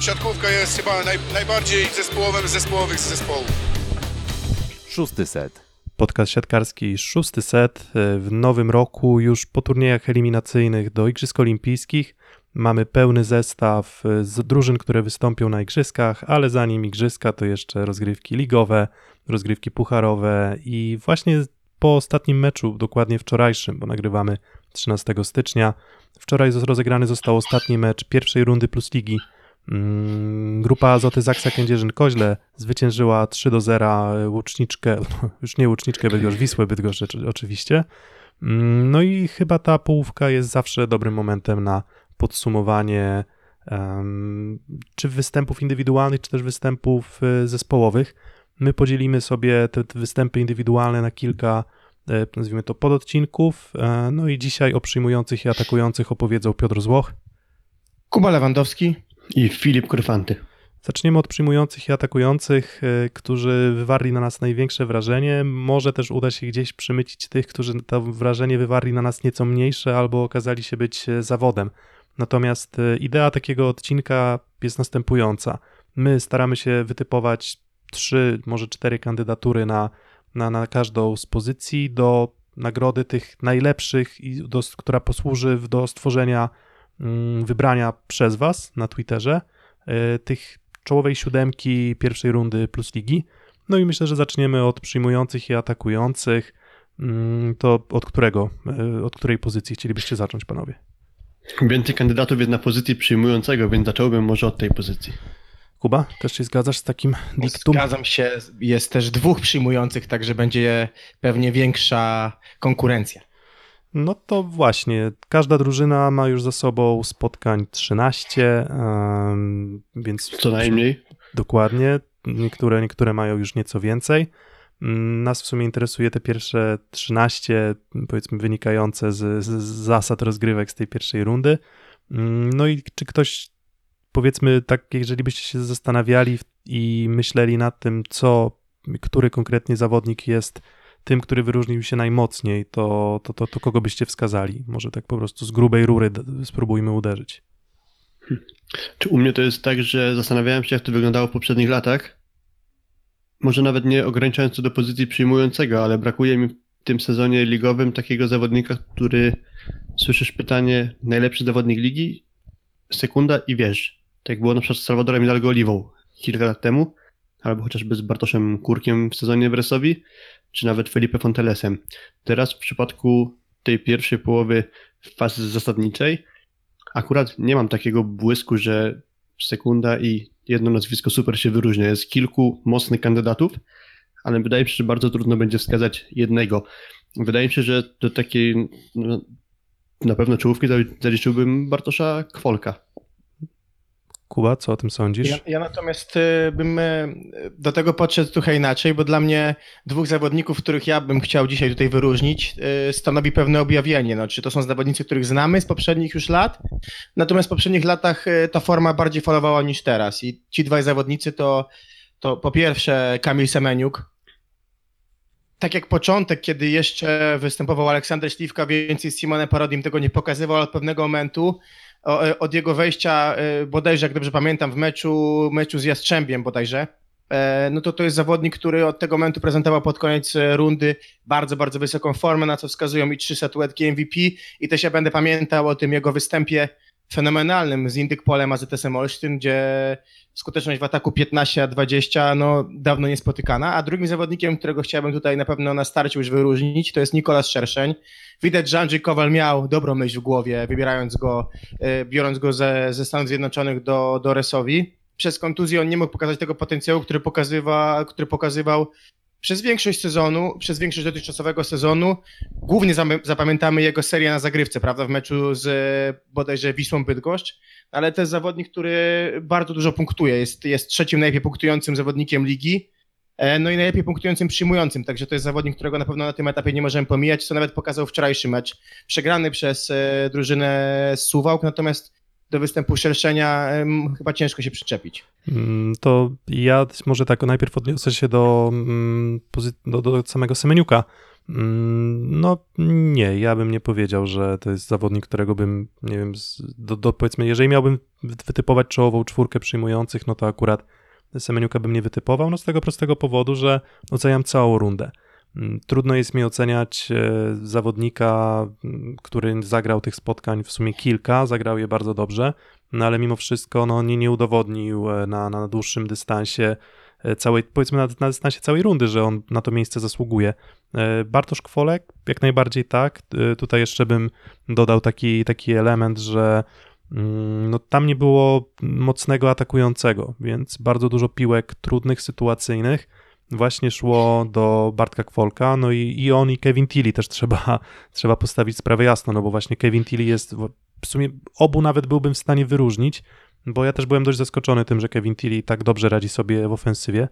siatkówka jest chyba naj, najbardziej zespołowym z zespołowych zespołów. Szósty set. Podcast siatkarski szósty set w nowym roku, już po turniejach eliminacyjnych do Igrzysk Olimpijskich. Mamy pełny zestaw z drużyn, które wystąpią na Igrzyskach, ale zanim Igrzyska to jeszcze rozgrywki ligowe, rozgrywki pucharowe i właśnie po ostatnim meczu, dokładnie wczorajszym, bo nagrywamy 13 stycznia, wczoraj rozegrany został ostatni mecz pierwszej rundy plus ligi. Mm, Grupa Azoty Zaksa Kędzierzyn-Koźle zwyciężyła 3 do 0 łuczniczkę, już nie łuczniczkę Bydgoszcz, Wisłę Bydgoszcz oczywiście. Mm, No i chyba ta połówka jest zawsze dobrym momentem na podsumowanie czy występów indywidualnych, czy też występów y, zespołowych. My podzielimy sobie te, te występy indywidualne na kilka, e, nazwijmy to, pododcinków. E, No i dzisiaj o przyjmujących i atakujących opowiedzą Piotr Złoch. Kuba Lewandowski. I Filip Kurfanty. Zaczniemy od przyjmujących i atakujących, e, którzy wywarli na nas największe wrażenie. Może też uda się gdzieś przymycić tych, którzy to wrażenie wywarli na nas nieco mniejsze albo okazali się być e, zawodem. Natomiast e, idea takiego odcinka jest następująca. My staramy się wytypować trzy, może cztery kandydatury na, na, na każdą z pozycji do nagrody tych najlepszych, i do, która posłuży do stworzenia wybrania przez Was na Twitterze e, tych czołowej siódemki pierwszej rundy plus ligi. No i myślę, że zaczniemy od przyjmujących i atakujących. Mm, To od którego, e, od której pozycji chcielibyście zacząć, panowie? Więcej kandydatów jest na pozycji przyjmującego, więc zacząłbym może od tej pozycji. Kuba, też się zgadzasz z takim diktum? Zgadzam się, jest też dwóch przyjmujących, także będzie pewnie większa konkurencja. No to właśnie, każda drużyna ma już za sobą spotkań 13, em, więc Co najmniej. Dokładnie. Niektóre, niektóre mają już nieco więcej. Nas w sumie interesuje te pierwsze 13, powiedzmy, wynikające z, z zasad rozgrywek z tej pierwszej rundy. No i czy ktoś, powiedzmy, tak, jeżeli byście się zastanawiali i myśleli nad tym, co, który konkretnie zawodnik jest tym, który wyróżnił się najmocniej, to, to, to, to kogo byście wskazali? Może tak po prostu z grubej rury spróbujmy uderzyć. Czy u mnie to jest tak, że zastanawiałem się, jak to wyglądało w poprzednich latach? Może nawet nie ograniczając to do pozycji przyjmującego, ale brakuje mi w tym sezonie ligowym takiego zawodnika, który słyszysz pytanie najlepszy zawodnik ligi, sekunda i wiesz. Tak było na przykład z Salwadorem Hidalgo Oliwą kilka lat temu, albo chociażby z Bartoszem Kurkiem w sezonie w Bresowi, czy nawet Felipe Fontelesem. Teraz w przypadku tej pierwszej połowy fazy zasadniczej akurat nie mam takiego błysku, że sekunda i jedno nazwisko super się wyróżnia. Jest kilku mocnych kandydatów, ale wydaje mi się, że bardzo trudno będzie wskazać jednego. Wydaje mi się, że do takiej no, na pewno czołówki zali- zaliczyłbym Bartosza Kwolka. Kuba, co o tym sądzisz? Ja, ja natomiast y, bym y, do tego podszedł trochę inaczej, bo dla mnie dwóch zawodników, których ja bym chciał dzisiaj tutaj wyróżnić, y, stanowi pewne objawienie. No, czy to są zawodnicy, których znamy z poprzednich już lat, natomiast w poprzednich latach ta forma bardziej falowała niż teraz. I ci dwaj zawodnicy to, to po pierwsze Kamil Semeniuk, tak jak początek, kiedy jeszcze występował Aleksander Śliwka, więcej z Simonem Parodim tego nie pokazywał, ale od pewnego momentu od jego wejścia e, bodajże, jak dobrze pamiętam, w meczu, meczu z Jastrzębiem bodajże, e, no to to jest zawodnik, który od tego momentu prezentował pod koniec e, rundy bardzo, bardzo wysoką formę, na co wskazują i trzy statuetki MVP i też ja będę pamiętał o tym jego występie fenomenalnym z Indykpolem AZS-em Olsztyn, gdzie skuteczność w ataku 15-20 no dawno niespotykana, a drugim zawodnikiem, którego chciałbym tutaj na pewno na starcie już wyróżnić, to jest Nikolas Szerszeń. Widać, że Andrzej Kowal miał dobrą myśl w głowie, wybierając go, e, biorąc go ze, ze Stanów Zjednoczonych do, do Resowi. Przez kontuzję on nie mógł pokazać tego potencjału, który, pokazywa, który pokazywał przez większość sezonu, przez większość dotychczasowego sezonu. Głównie zapamiętamy jego serię na zagrywce, prawda, w meczu z e, bodajże Wisłą Bydgoszcz, ale to jest zawodnik, który bardzo dużo punktuje. Jest, jest trzecim najlepiej punktującym zawodnikiem ligi. E, No i najlepiej punktującym przyjmującym, także to jest zawodnik, którego na pewno na tym etapie nie możemy pomijać, co nawet pokazał wczorajszy mecz. Przegrany przez e, drużynę Suwałk, natomiast do występu szerszenia chyba ciężko się przyczepić. Mm, To ja może tak najpierw odniosę się do, mm, do, do samego Semeniuka. Mm, No nie, ja bym nie powiedział, że to jest zawodnik, którego bym, nie wiem, do, do, powiedzmy, jeżeli miałbym wytypować czołową czwórkę przyjmujących, no to akurat Semeniuka bym nie wytypował, no z tego prostego powodu, że oceniam całą rundę. Mm, Trudno jest mi oceniać e, zawodnika, mm, który zagrał tych spotkań w sumie kilka, zagrał je bardzo dobrze, no ale mimo wszystko no, nie, nie udowodnił e, na, na dłuższym dystansie e, całej, powiedzmy na, na dystansie całej rundy, że on na to miejsce zasługuje. Bartosz Kwolek, jak najbardziej tak. Tutaj jeszcze bym dodał taki, taki element, że mm, no, tam nie było mocnego atakującego, więc bardzo dużo piłek trudnych, sytuacyjnych właśnie szło do Bartka Kwolka, no i, i on i Kevin Tilly też trzeba, trzeba postawić sprawę jasno, no bo właśnie Kevin Tilly jest, w sumie obu nawet byłbym w stanie wyróżnić, bo ja też byłem dość zaskoczony tym, że Kevin Tilly tak dobrze radzi sobie w ofensywie.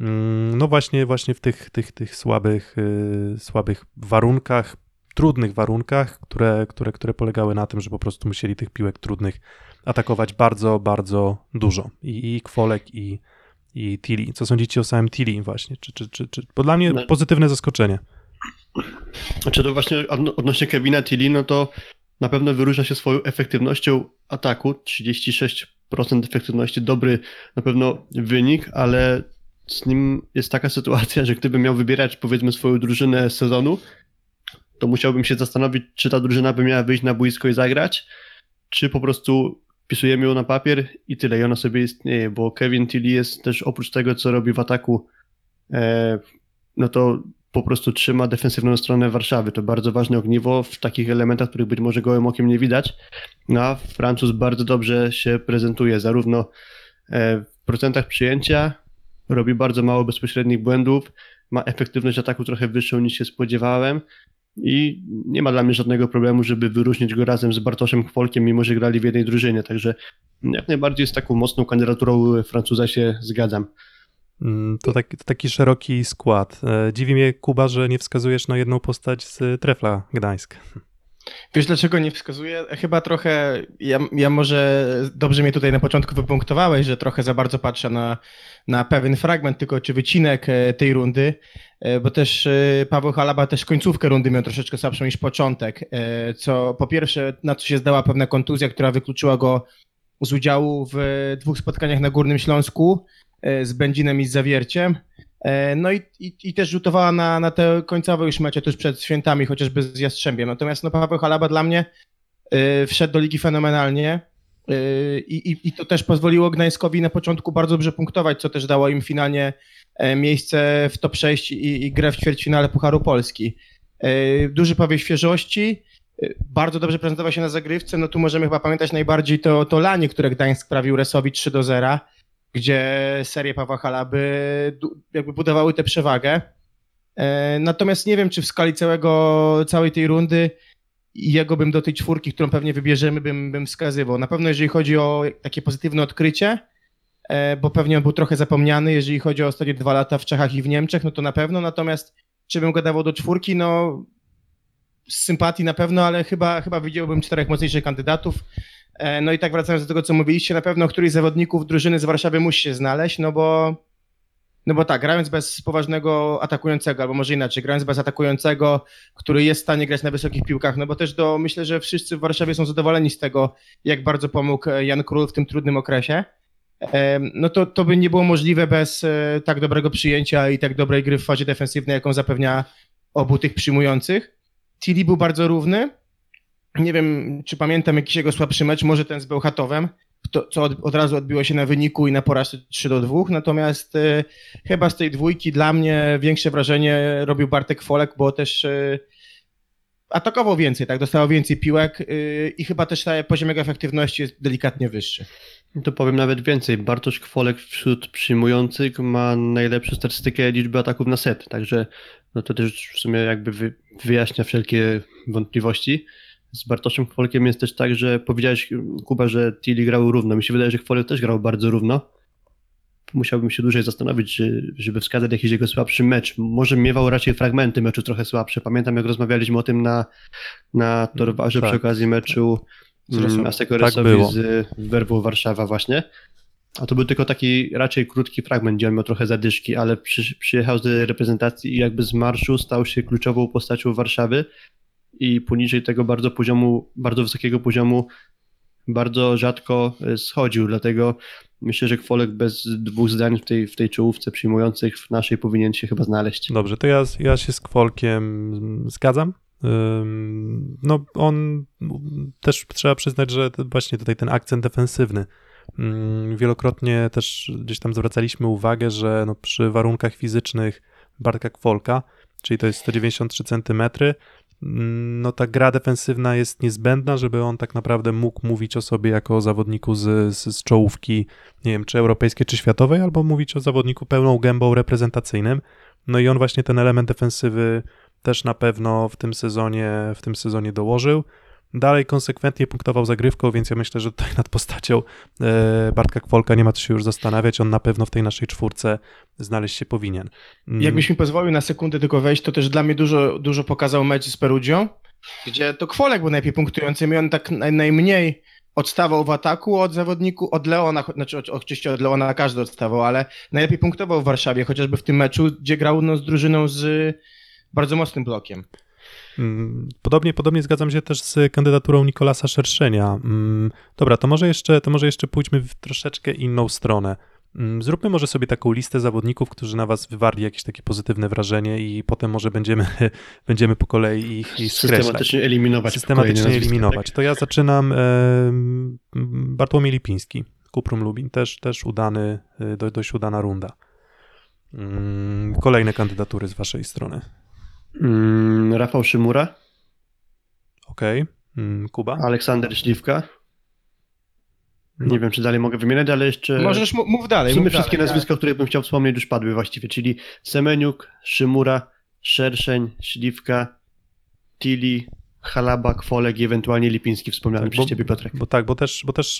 Mm, No właśnie, właśnie w tych, tych, tych słabych, yy, słabych warunkach, trudnych warunkach, które, które, które polegały na tym, że po prostu musieli tych piłek trudnych atakować bardzo, bardzo dużo. I, i Kwolek, i, i Tilly. Co sądzicie o samym Tilly właśnie? Czy, czy, czy, czy... Bo dla mnie No. pozytywne zaskoczenie. Znaczy to właśnie odno- odnośnie Kevina Tilly, no to na pewno wyróżnia się swoją efektywnością ataku. 36% efektywności, dobry na pewno wynik, ale z nim jest taka sytuacja, że gdybym miał wybierać powiedzmy swoją drużynę sezonu, to musiałbym się zastanowić, czy ta drużyna by miała wyjść na boisko i zagrać, czy po prostu wpisujemy ją na papier i tyle, i ona sobie istnieje, bo Kevin Tilly jest też oprócz tego, co robi w ataku, e, no to po prostu trzyma defensywną stronę Warszawy. To bardzo ważne ogniwo w takich elementach, których być może gołym okiem nie widać. No a Francuz bardzo dobrze się prezentuje, zarówno e, w procentach przyjęcia, robi bardzo mało bezpośrednich błędów, ma efektywność ataku trochę wyższą niż się spodziewałem i nie ma dla mnie żadnego problemu, żeby wyróżnić go razem z Bartoszem Kwolkiem, mimo że grali w jednej drużynie, także jak najbardziej z taką mocną kandydaturą Francuza się zgadzam. Mm, To taki, to taki szeroki skład. E, Dziwi mnie, Kuba, że nie wskazujesz na jedną postać z Trefla Gdańsk. Wiesz dlaczego nie wskazuję? Chyba trochę, ja, ja może dobrze mnie tutaj na początku wypunktowałeś, że trochę za bardzo patrzę na, na pewien fragment tylko czy wycinek e, tej rundy, e, bo też e, Paweł Halaba też końcówkę rundy miał troszeczkę słabszą niż początek, co po pierwsze na co się zdała pewna kontuzja, która wykluczyła go z udziału w dwóch spotkaniach na Górnym Śląsku z Będzinem i z Zawierciem. E, No i, i, i też rzutowała na, na te końcowe już mecze tuż przed świętami, chociażby z Jastrzębiem. Natomiast no, Paweł Halaba dla mnie y, wszedł do ligi fenomenalnie y, i, i, i to też pozwoliło Gdańskowi na początku bardzo dobrze punktować, co też dało im finalnie e, miejsce w top 6 i, i grę w ćwierćfinale Pucharu Polski. Y, Duży powiew świeżości, y, bardzo dobrze prezentował się na zagrywce, no tu możemy chyba pamiętać najbardziej to, to lanie, które Gdańsk sprawił Resowi 3 do 0 gdzie serie Pawła Halaby jakby budowały tę przewagę. E, Natomiast nie wiem, czy w skali całego, całej tej rundy jego bym do tej czwórki, którą pewnie wybierzemy, bym, bym wskazywał. Na pewno jeżeli chodzi o takie pozytywne odkrycie, e, bo pewnie on był trochę zapomniany, jeżeli chodzi o ostatnie dwa lata w Czechach i w Niemczech, no to na pewno. Natomiast czy bym go dawał do czwórki, no z sympatii na pewno, ale chyba, chyba widziałbym czterech mocniejszych kandydatów. E, No i tak wracając do tego, co mówiliście, na pewno któryś z zawodników drużyny z Warszawy musi się znaleźć, no bo no bo tak, grając bez poważnego atakującego, albo może inaczej, grając bez atakującego, który jest w stanie grać na wysokich piłkach, no bo też do, myślę, że wszyscy w Warszawie są zadowoleni z tego, jak bardzo pomógł e, Jan Król w tym trudnym okresie. Em, No to, to by nie było możliwe bez e, tak dobrego przyjęcia i tak dobrej gry w fazie defensywnej, jaką zapewnia obu tych przyjmujących. Tilly był bardzo równy. Nie wiem, czy pamiętam jakiś jego słabszy mecz, może ten z Bełchatowem, to, co od, od razu odbiło się na wyniku i na porażce 3 do 2. Natomiast e, chyba z tej dwójki dla mnie większe wrażenie robił Bartek Folek, bo też e, atakował więcej, tak, dostawał więcej piłek e, i chyba też poziom jego efektywności jest delikatnie wyższy. To powiem nawet więcej. Bartosz Kwolek wśród przyjmujących ma najlepszą statystykę liczby ataków na set, także no to też w sumie jakby wy, wyjaśnia wszelkie wątpliwości. Z Bartoszem Kwolkiem jest też tak, że powiedziałeś Kuba, że Tilly grał równo. Mi się wydaje, że Kwolek też grał bardzo równo. Musiałbym się dłużej zastanowić, żeby wskazać jakiś jego słabszy mecz. Może miewał raczej fragmenty meczu trochę słabsze. Pamiętam, jak rozmawialiśmy o tym na, na Torwarze Tak, przy okazji meczu Mm, Tak Asekoresowi było. z Werbu Warszawa właśnie. A to był tylko taki raczej krótki fragment, gdzie on miał trochę zadyszki, ale przy, przyjechał z reprezentacji i jakby z marszu stał się kluczową postacią Warszawy i poniżej tego bardzo poziomu, bardzo wysokiego poziomu bardzo rzadko e, schodził, dlatego myślę, że Kwolek bez dwóch zdań w tej, w tej czołówce przyjmujących w naszej powinien się chyba znaleźć. Dobrze, to ja, ja się z Kwolkiem zgadzam. No, on też trzeba przyznać, że właśnie tutaj ten akcent defensywny. Wielokrotnie też gdzieś tam zwracaliśmy uwagę, że no przy warunkach fizycznych Bartka Kwolka, czyli to jest 193 cm, no ta gra defensywna jest niezbędna, żeby on tak naprawdę mógł mówić o sobie jako o zawodniku z, z, z czołówki, nie wiem, czy europejskiej, czy światowej, albo mówić o zawodniku pełną gębą reprezentacyjnym. No i on właśnie ten element defensywy też na pewno w tym sezonie, w tym sezonie dołożył. Dalej konsekwentnie punktował zagrywką, więc ja myślę, że tutaj nad postacią e, Bartka Kwolka nie ma co się już zastanawiać. On na pewno w tej naszej czwórce znaleźć się powinien. Mm, Jakbyś mi pozwolił na sekundę tylko wejść, to też dla mnie dużo, dużo pokazał mecz z Perugią, gdzie to Kwolek był najlepiej punktującym i on tak naj, najmniej odstawał w ataku od zawodniku, od Leona, znaczy oczywiście od Leona każdy odstawał, ale najlepiej punktował w Warszawie, chociażby w tym meczu, gdzie grał no, z drużyną z bardzo mocnym blokiem. Podobnie, podobnie zgadzam się też z kandydaturą Nikolasa Szerszenia. Mm, Dobra, to może jeszcze, to może jeszcze pójdźmy w troszeczkę inną stronę. Mm, Zróbmy może sobie taką listę zawodników, którzy na was wywarli jakieś takie pozytywne wrażenie i potem może będziemy, będziemy po kolei ich, ich skreślać. Systematycznie eliminować. Systematycznie eliminować. tak? To ja zaczynam Bartłomiej Lipiński, Kuprum Lubin, też, też udany, y, do, dość udana runda. Mm, Kolejne kandydatury z waszej strony. Mm, Rafał Szymura, Okej. Mm, Kuba? Aleksander Śliwka. No. Nie wiem, czy dalej mogę wymieniać, ale jeszcze. Możesz, mów dalej. W sumie mów wszystkie dalej, nazwiska, o których bym chciał wspomnieć, już padły właściwie, czyli Semeniuk, Szymura, Szerszeń, Śliwka, Tili, Halaba, Kwolek i ewentualnie Lipiński wspomniany Tak, przez bo- ciebie, Piotrek. Bo tak, bo też, bo też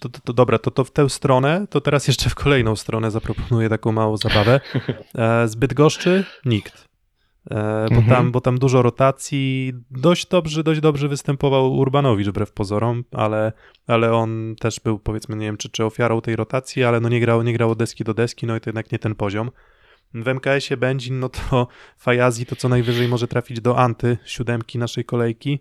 to, to, to dobra, to, to w tę stronę, to teraz jeszcze w kolejną stronę zaproponuję taką małą zabawę. E, zbyt goszczy? Nikt. E, bo, Mhm. tam, bo tam dużo rotacji, dość dobrze, dość dobrze występował Urbanowicz wbrew pozorom, ale, ale on też był powiedzmy, nie wiem czy, czy ofiarą tej rotacji, ale no nie grał, nie grał od deski do deski, no i to jednak nie ten poziom. W MKS-ie Będzin, no to Fajazi to co najwyżej może trafić do anty siódemki naszej kolejki.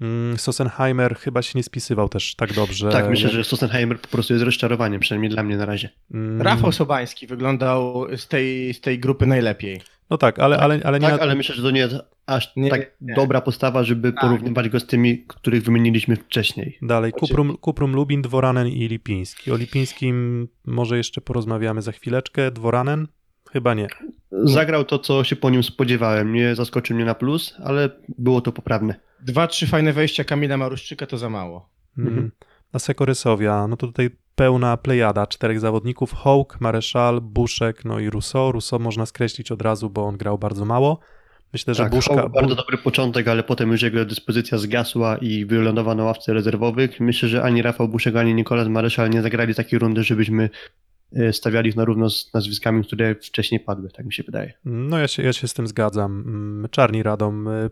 Mm, Sossenheimer chyba się nie spisywał też tak dobrze. tak, myślę, że Sossenheimer po prostu jest rozczarowaniem, przynajmniej dla mnie na razie. Mm, Rafał Sobański wyglądał z tej, z tej grupy najlepiej. No tak, ale, ale, ale nie. Tak, ale myślę, że to nie jest aż Nie, tak nie. dobra postawa, żeby Tak. porównywać go z tymi, których wymieniliśmy wcześniej. Dalej, Kuprum, Kuprum Lubin, Dworanen i Lipiński. O Lipińskim może jeszcze porozmawiamy za chwileczkę. Dworanen? Chyba nie. Zagrał to, co się po nim spodziewałem. Nie zaskoczył mnie na plus, ale było to poprawne. Dwa, trzy fajne wejścia Kamila Maruszczyka to za mało. Mm. Mhm. Na Sekorysowia, no to tutaj pełna plejada czterech zawodników. Hołk, Mareszal, Buszek, no i Rousseau. Rousseau można skreślić od razu, bo on grał bardzo mało. Myślę, że Tak, Buszka... Hołk bardzo dobry początek, ale potem już jego dyspozycja zgasła i wylądował na ławce rezerwowych. Myślę, że ani Rafał Buszek, ani Nikolas Mareszal nie zagrali takiej rundy, żebyśmy e, stawiali ich na równo z nazwiskami, które wcześniej padły, tak mi się wydaje. No ja się, ja się z tym zgadzam. Mm, Czarni Radom, y,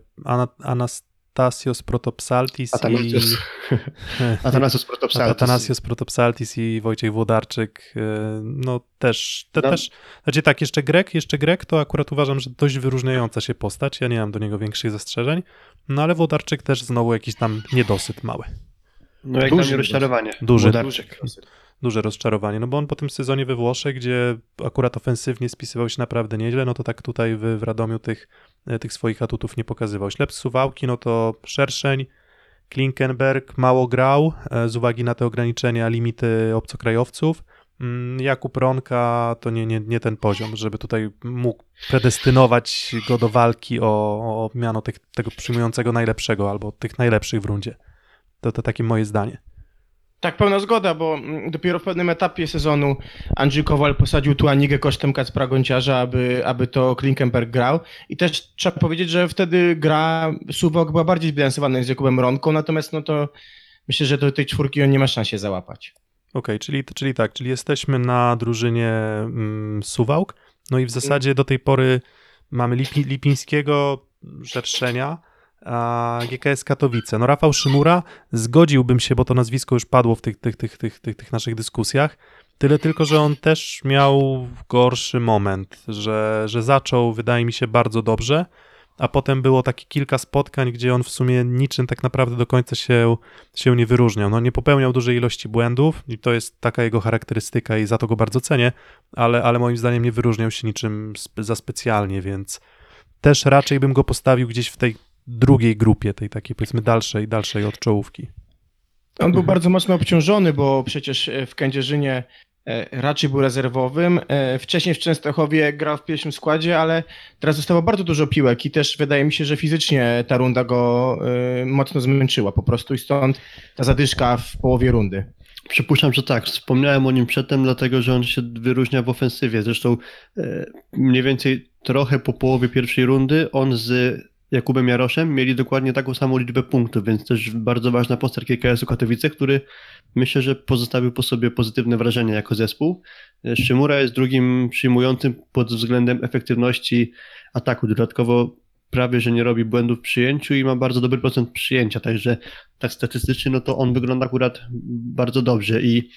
Ana, Anastasios Protopsaltis Atanasios, i... Atanasios Protopsaltis. Atanasios Protopsaltis i Wojciech Włodarczyk, y, no też, te, No. też, znaczy tak, jeszcze Grek, jeszcze Grek to akurat uważam, że dość wyróżniająca się postać, ja nie mam do niego większych zastrzeżeń, no ale Włodarczyk też znowu jakiś tam niedosyt mały, No jak Duży rozczarowanie. Duży. Włodarczyk. Duże rozczarowanie, no bo on po tym sezonie we Włoszech, gdzie akurat ofensywnie spisywał się naprawdę nieźle, no to tak tutaj w, w Radomiu tych, e, tych swoich atutów nie pokazywał. Ślep Suwałki, no to Szerszeń, Klinkenberg mało grał e, z uwagi na te ograniczenia, limity obcokrajowców. Mm, Jakub Ronka to nie, nie, nie ten poziom, żeby tutaj mógł predestynować go do walki o, o miano tych, tego przyjmującego najlepszego albo tych najlepszych w rundzie. To, to takie moje zdanie. Tak, pełna zgoda, bo mm, dopiero w pewnym etapie sezonu Andrzej Kowal posadził tu Anigę kosztem Kacpra Gonciarza, aby, aby to Klinkenberg grał. I też trzeba powiedzieć, że wtedy gra Suwok była bardziej zbilansowana z Jakubem Ronką, natomiast no to myślę, że do tej czwórki on nie ma szans się załapać. Okej, czyli, czyli tak, czyli jesteśmy na drużynie mm, Suwałk, no i w zasadzie do tej pory mamy Lipi, Lipińskiego, Szerszenia, a GKS Katowice. No Rafał Szymura, zgodziłbym się, bo to nazwisko już padło w tych, tych, tych, tych, tych, tych naszych dyskusjach. Tyle tylko, że on też miał gorszy moment, że, że zaczął, wydaje mi się, bardzo dobrze, a potem było takie kilka spotkań, gdzie on w sumie niczym tak naprawdę do końca się, się nie wyróżniał. No nie popełniał dużej ilości błędów i to jest taka jego charakterystyka i za to go bardzo cenię, ale, ale moim zdaniem nie wyróżniał się niczym spe- za specjalnie, więc też raczej bym go postawił gdzieś w tej drugiej grupie, tej takiej powiedzmy dalszej, dalszej od czołówki. On był Mhm. bardzo mocno obciążony, bo przecież e, w Kędzierzynie e, raczej był rezerwowym. E, Wcześniej w Częstochowie grał w pierwszym składzie, ale teraz dostawał bardzo dużo piłek i też wydaje mi się, że fizycznie ta runda go mocno zmęczyła po prostu i stąd ta zadyszka w połowie rundy. Przypuszczam, że tak. Wspomniałem o nim przedtem, dlatego że on się wyróżnia w ofensywie. Zresztą mniej więcej trochę po połowie pierwszej rundy on z Jakubem Jaroszem mieli dokładnie taką samą liczbę punktów, więc też bardzo ważna postać KKS-u Katowice, który myślę, że pozostawił po sobie pozytywne wrażenie jako zespół. E, Szymura jest drugim przyjmującym pod względem efektywności ataku. Dodatkowo prawie, że nie robi błędów w przyjęciu i ma bardzo dobry procent przyjęcia, także tak statystycznie, no to on wygląda akurat bardzo dobrze i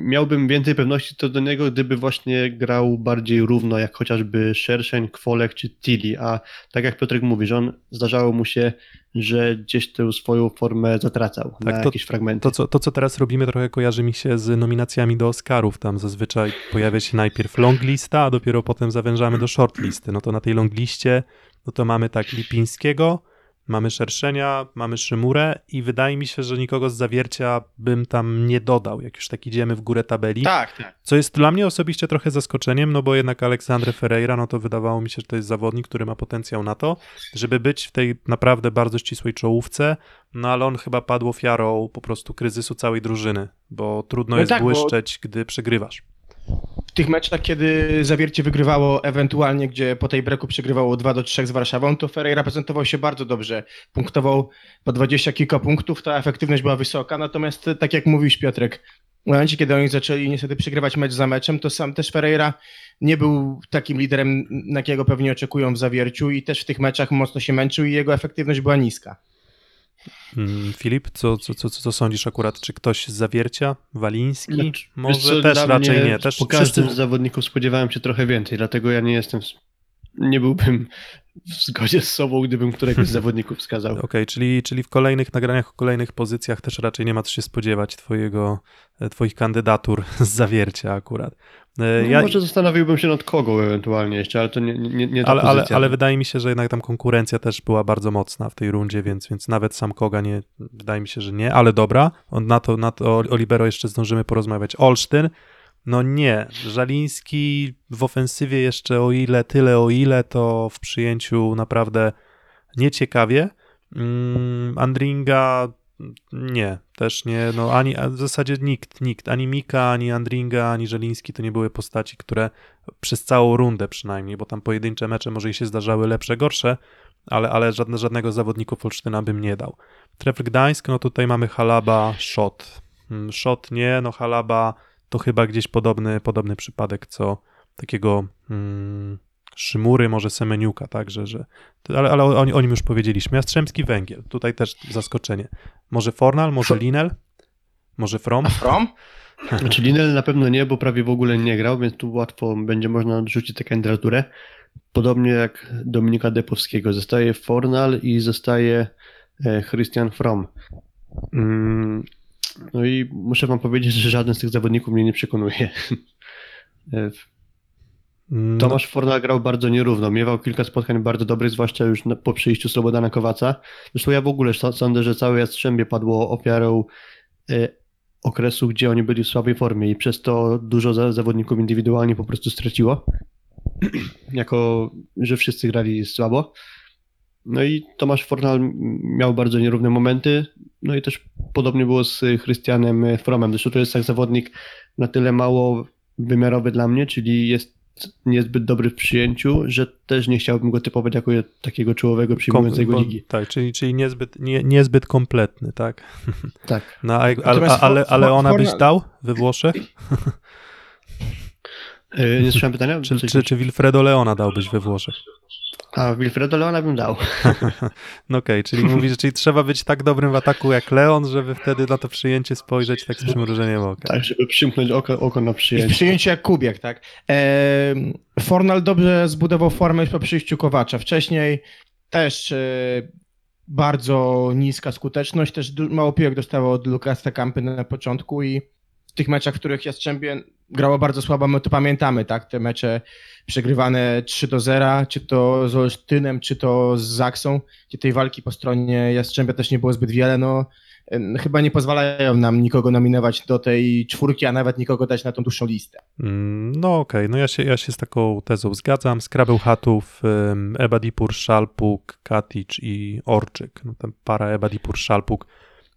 miałbym więcej pewności co do niego, gdyby właśnie grał bardziej równo, jak chociażby Szerszeń, Kwolek czy Tilly, a tak jak Piotrek mówi, że on zdarzało mu się, że gdzieś tę swoją formę zatracał Tak, na to- jakieś fragmenty. To co, to, co teraz robimy, trochę kojarzy mi się z nominacjami do Oscarów. Tam zazwyczaj pojawia się najpierw long lista, a dopiero potem zawężamy do short listy. No to na tej long liście, no to mamy tak Lipińskiego, mamy Szerszenia, mamy Szymurę i wydaje mi się, że nikogo z zawiercia bym tam nie dodał, jak już tak idziemy w górę tabeli. Tak, tak. Co jest dla mnie osobiście trochę zaskoczeniem, no bo jednak Aleksandre Ferreira, no to wydawało mi się, że to jest zawodnik, który ma potencjał na to, żeby być w tej naprawdę bardzo ścisłej czołówce, no ale on chyba padł ofiarą po prostu kryzysu całej drużyny, bo trudno No jest tak, bo- błyszczeć, gdy przegrywasz. W tych meczach, kiedy Zawiercie wygrywało ewentualnie, gdzie po tej breku przegrywało 2 do 3 z Warszawą, to Ferreira prezentował się bardzo dobrze. Punktował po 20 kilka punktów, ta efektywność była wysoka, natomiast tak jak mówiłeś Piotrek, w momencie, kiedy oni zaczęli niestety przegrywać mecz za meczem, to sam też Ferreira nie był takim liderem, na jakiego pewnie oczekują w Zawierciu i też w tych meczach mocno się męczył i jego efektywność była niska. Mm, Filip, co, co, co, co sądzisz akurat? Czy ktoś z zawiercia? Waliński? Znaczy, Może co, też raczej nie. Też po każdym wszyscy- z zawodników spodziewałem się trochę więcej, dlatego ja nie jestem, nie byłbym w zgodzie z sobą, gdybym któregoś z zawodników wskazał. Okej, czyli, czyli w kolejnych nagraniach, w kolejnych pozycjach też raczej nie ma co się spodziewać twojego, e, twoich kandydatur z zawiercia akurat. E, No, Ja, Może zastanowiłbym się nad kogo ewentualnie jeszcze, ale to nie, nie, nie ta ale, ale, ale wydaje mi się, że jednak tam konkurencja też była bardzo mocna w tej rundzie, więc, więc nawet sam Koga nie, wydaje mi się, że nie, ale dobra, on na to, na to o Libero jeszcze zdążymy porozmawiać. Olsztyn, no nie, Żaliński w ofensywie jeszcze o ile, tyle o ile, to w przyjęciu naprawdę nieciekawie. Mm, Andringa nie, też nie, no ani w zasadzie nikt, nikt, ani Mika, ani Andringa, ani Żeliński to nie były postaci, które przez całą rundę przynajmniej, bo tam pojedyncze mecze może i się zdarzały lepsze, gorsze, ale, ale żadne, żadnego zawodników Olsztyna bym nie dał. Trefl Gdańsk, no tutaj mamy Halaba, Szot. Mm, Szot nie, no Halaba to chyba gdzieś podobny, podobny przypadek, co takiego mm, Szymury, może Semeniuka, tak, że, że ale, ale o, o nim już powiedzieliśmy. Jastrzębski Węgiel, tutaj też zaskoczenie. Może Fornal, może Linel, może From? From? Znaczy Linel na pewno nie, bo prawie w ogóle nie grał, więc tu łatwo będzie można odrzucić tę kandydaturę. Podobnie jak Dominika Depowskiego. Zostaje Fornal i zostaje e, Christian From. No i muszę wam powiedzieć, że żaden z tych zawodników mnie nie przekonuje. Mm, Tomasz Fornal grał bardzo nierówno. Miewał kilka spotkań bardzo dobrych, zwłaszcza już po przyjściu Slobodana Kowaca. Zresztą ja w ogóle sądzę, że całe Jastrzębie padło ofiarą e, okresu, gdzie oni byli w słabej formie i przez to dużo za, zawodników indywidualnie po prostu straciło. jako, że wszyscy grali słabo. No i Tomasz Fornal miał bardzo nierówne momenty. No i też podobnie było z Christianem Fromem. Zresztą to jest tak zawodnik na tyle mało wymiarowy dla mnie, czyli jest niezbyt dobry w przyjęciu, że też nie chciałbym go typować jako takiego czołowego przyjmującego ligi. Tak, czyli, czyli niezbyt, nie, niezbyt kompletny, tak? Tak. No, a, ale, ale, ale ona byś dał we Włoszech? E, Nie słyszałem pytania? Czy, czy, czy Wilfredo Leona dałbyś we Włoszech? A Wilfredo Leona bym dał. No okej, czyli mówisz, czyli trzeba być tak dobrym w ataku jak Leon, żeby wtedy na to przyjęcie spojrzeć tak z przymrużeniem oka. Tak, żeby przymknąć oko, oko na I w przyjęcie. przyjęciu jak Kubiak, tak? E, Fornal dobrze zbudował formę po przyjściu Kowacza. Wcześniej też e, bardzo niska skuteczność, też mało piłek dostało od Lukasa Kampy na początku i w tych meczach, w których Jastrzębie grało bardzo słabo, my to pamiętamy, tak? Te mecze przegrywane 3 do 0, czy to z Olsztynem, czy to z Zaksą, gdzie tej walki po stronie Jastrzębia też nie było zbyt wiele, no chyba nie pozwalają nam nikogo nominować do tej czwórki, a nawet nikogo dać na tą dłuższą listę. Mm, No okej, no ja się, ja się z taką tezą zgadzam. Skrabeł Chatów, ym, Ebadipur, Szalpuk, Katic i Orczyk. No tam para Ebadipur, Szalpuk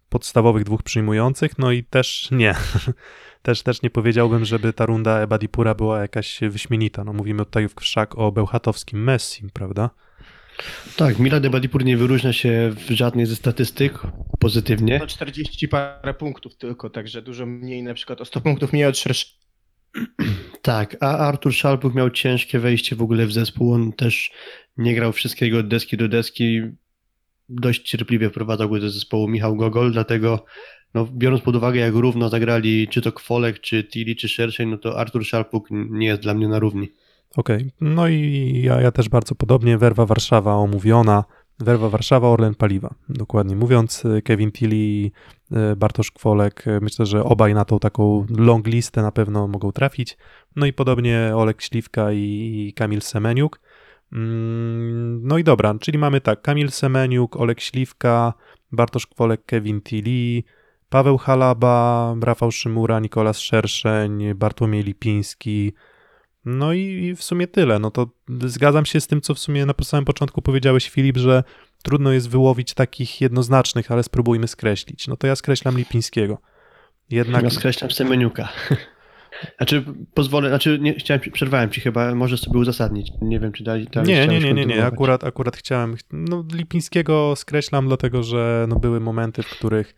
podstawowych dwóch przyjmujących, no i też nie. też, też nie powiedziałbym, żeby ta runda Ebadipura była jakaś wyśmienita. No mówimy tutaj wszak o bełchatowskim Messim, prawda? Tak, Milad Ebadipur nie wyróżnia się w żadnej ze statystyk pozytywnie. No 40 parę punktów tylko, także dużo mniej, na przykład o 100 punktów mniej od szerszego. Tak, a Artur Szalpuk miał ciężkie wejście w ogóle w zespół. On też nie grał wszystkiego od deski do deski. Dość cierpliwie wprowadzał go do zespołu Michał Gogol, dlatego no, biorąc pod uwagę, jak równo zagrali czy to Kwolek, czy Tili, czy Szerszeń, no to Artur Szalpuk nie jest dla mnie na równi. Okej, no i ja, ja też bardzo podobnie. Werwa Warszawa omówiona. Werwa Warszawa, Orlen Paliwa. Dokładnie mówiąc, Kevin Tilly, Bartosz Kwolek, e, myślę, że obaj na tą taką long listę na pewno mogą trafić. No i podobnie Olek Śliwka i Kamil Semeniuk. Mm, No i dobra, czyli mamy tak, Kamil Semeniuk, Olek Śliwka, Bartosz Kwolek, Kevin Tilly, Paweł Halaba, Rafał Szymura, Nikolas Szerszeń, Bartłomiej Lipiński, no i, w sumie tyle. No to zgadzam się z tym, co w sumie na samym początku powiedziałeś, Filip, że trudno jest wyłowić takich jednoznacznych, ale spróbujmy skreślić. No to ja skreślam Lipińskiego. Jednak Ja skreślam Semeniuka. Znaczy, pozwolę, znaczy, nie, chciałem, przerwałem ci chyba, możesz sobie uzasadnić. Nie wiem, czy dali tam. nie, nie, nie, nie, nie. Akurat, akurat chciałem. No, Lipińskiego skreślam, dlatego że no, były momenty, w których,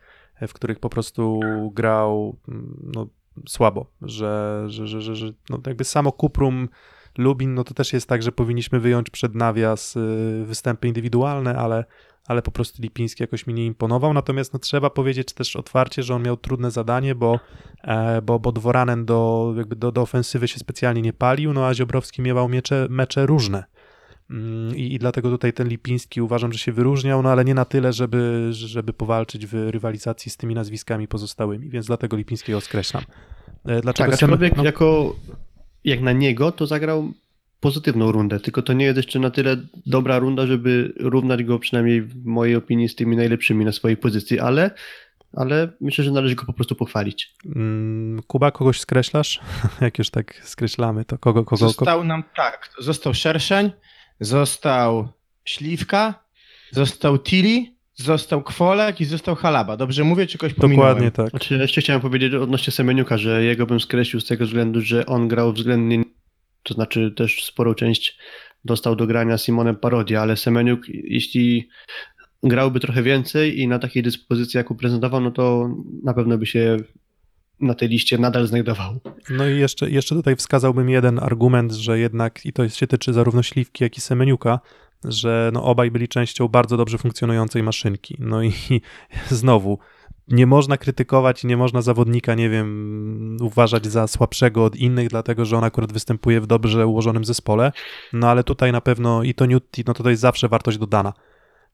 w których po prostu grał no, słabo, że, że, że, że, że no, jakby samo Kuprum Lubin, no to też jest tak, że powinniśmy wyjąć przed nawias y, występy indywidualne, ale, ale po prostu Lipiński jakoś mi nie imponował. Natomiast no, trzeba powiedzieć też otwarcie, że on miał trudne zadanie, bo, e, bo, bo Dworanen do, jakby do, do ofensywy się specjalnie nie palił, no a Ziobrowski miewał miecze, mecze różne. Mm, I, I dlatego tutaj ten Lipiński uważam, że się wyróżniał, no ale nie na tyle, żeby, żeby powalczyć w rywalizacji z tymi nazwiskami pozostałymi, więc dlatego Lipińskiego skreślam. E, Dlaczego Tak, aczkolwiek no, jako, jak na niego, to zagrał pozytywną rundę, tylko to nie jest jeszcze na tyle dobra runda, żeby równać go przynajmniej w mojej opinii z tymi najlepszymi na swojej pozycji, ale, ale myślę, że należy go po prostu pochwalić. mm, Kuba, kogoś skreślasz? Jak już tak skreślamy, to kogo, kogo, kogo? Został nam tak, został Szerszeń, został Śliwka, został Tili, został Kwolek i został Halaba. Dobrze mówię, czy kogoś pominąłem? Dokładnie tak. Znaczy, jeszcze chciałem powiedzieć odnośnie Semeniuka, że jego bym skreślił z tego względu, że on grał względnie, to znaczy też sporą część dostał do grania Simonem Parodia, ale Semeniuk, jeśli grałby trochę więcej i na takiej dyspozycji, jaką prezentował, no to na pewno by się na tej liście nadal znajdował. No i jeszcze, jeszcze tutaj wskazałbym jeden argument, że jednak, i to się tyczy zarówno Śliwki, jak i Semeniuka, że no obaj byli częścią bardzo dobrze funkcjonującej maszynki. No i znowu, nie można krytykować i nie można zawodnika, nie wiem, uważać za słabszego od innych, dlatego że on akurat występuje w dobrze ułożonym zespole. No ale tutaj na pewno i to Newty, no to jest zawsze wartość dodana.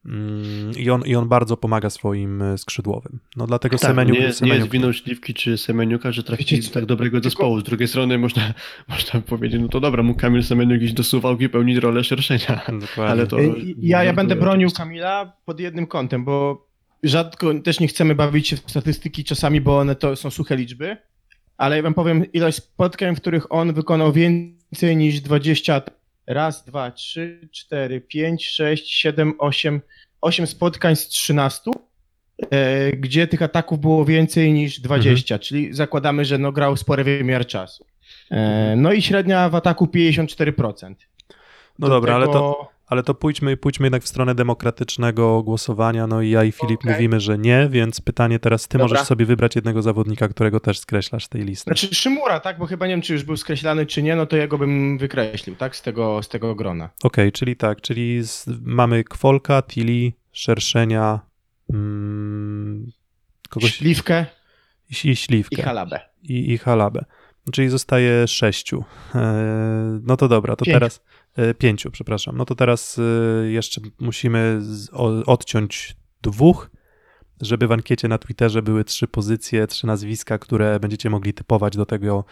Mm, I on, I on bardzo pomaga swoim e, skrzydłowym. No dlatego Tak, Semeniuk, nie, nie jest Semeniuk winą Śliwki czy Semeniuka, że trafili do tak dobrego zespołu. Z drugiej strony można, można powiedzieć, no to dobra, mógł Kamil Semeniuk iść do Suwałki pełnić rolę szerszenia. Dokładnie. Ale to... Ja, ja będę bronił oczywiście. Kamila pod jednym kątem, bo rzadko też nie chcemy bawić się w statystyki czasami, bo one to są suche liczby, ale ja wam powiem ilość spotkań, w których on wykonał więcej niż 20. Raz, dwa, trzy, cztery, pięć, sześć, siedem, osiem. Osiem spotkań z 13, e, gdzie tych ataków było więcej niż 20, czyli zakładamy, że no grał spory wymiar czasu. E, no i średnia w ataku 54%. No Do dobra, ale to, tego- ale to pójdźmy, pójdźmy jednak w stronę demokratycznego głosowania. No i ja i Filip Okej. mówimy, że nie, więc pytanie teraz, ty Dobra. możesz sobie wybrać jednego zawodnika, którego też skreślasz z tej listy. Znaczy Szymura, tak? Bo chyba nie wiem, czy już był skreślany, czy nie, no to jego bym wykreślił, tak? Z tego, z tego grona. Okej, czyli tak, czyli z, mamy Kwolka, Tili, Szerszenia, mm, kogoś Śliwkę i, i Śliwkę. i halabę. i, i halabę. Czyli zostaje sześciu. E, No to dobra, to teraz e, pięciu, przepraszam. No to teraz e, jeszcze musimy odciąć dwóch, żeby w ankiecie na Twitterze były trzy pozycje, trzy nazwiska, które będziecie mogli typować do tego,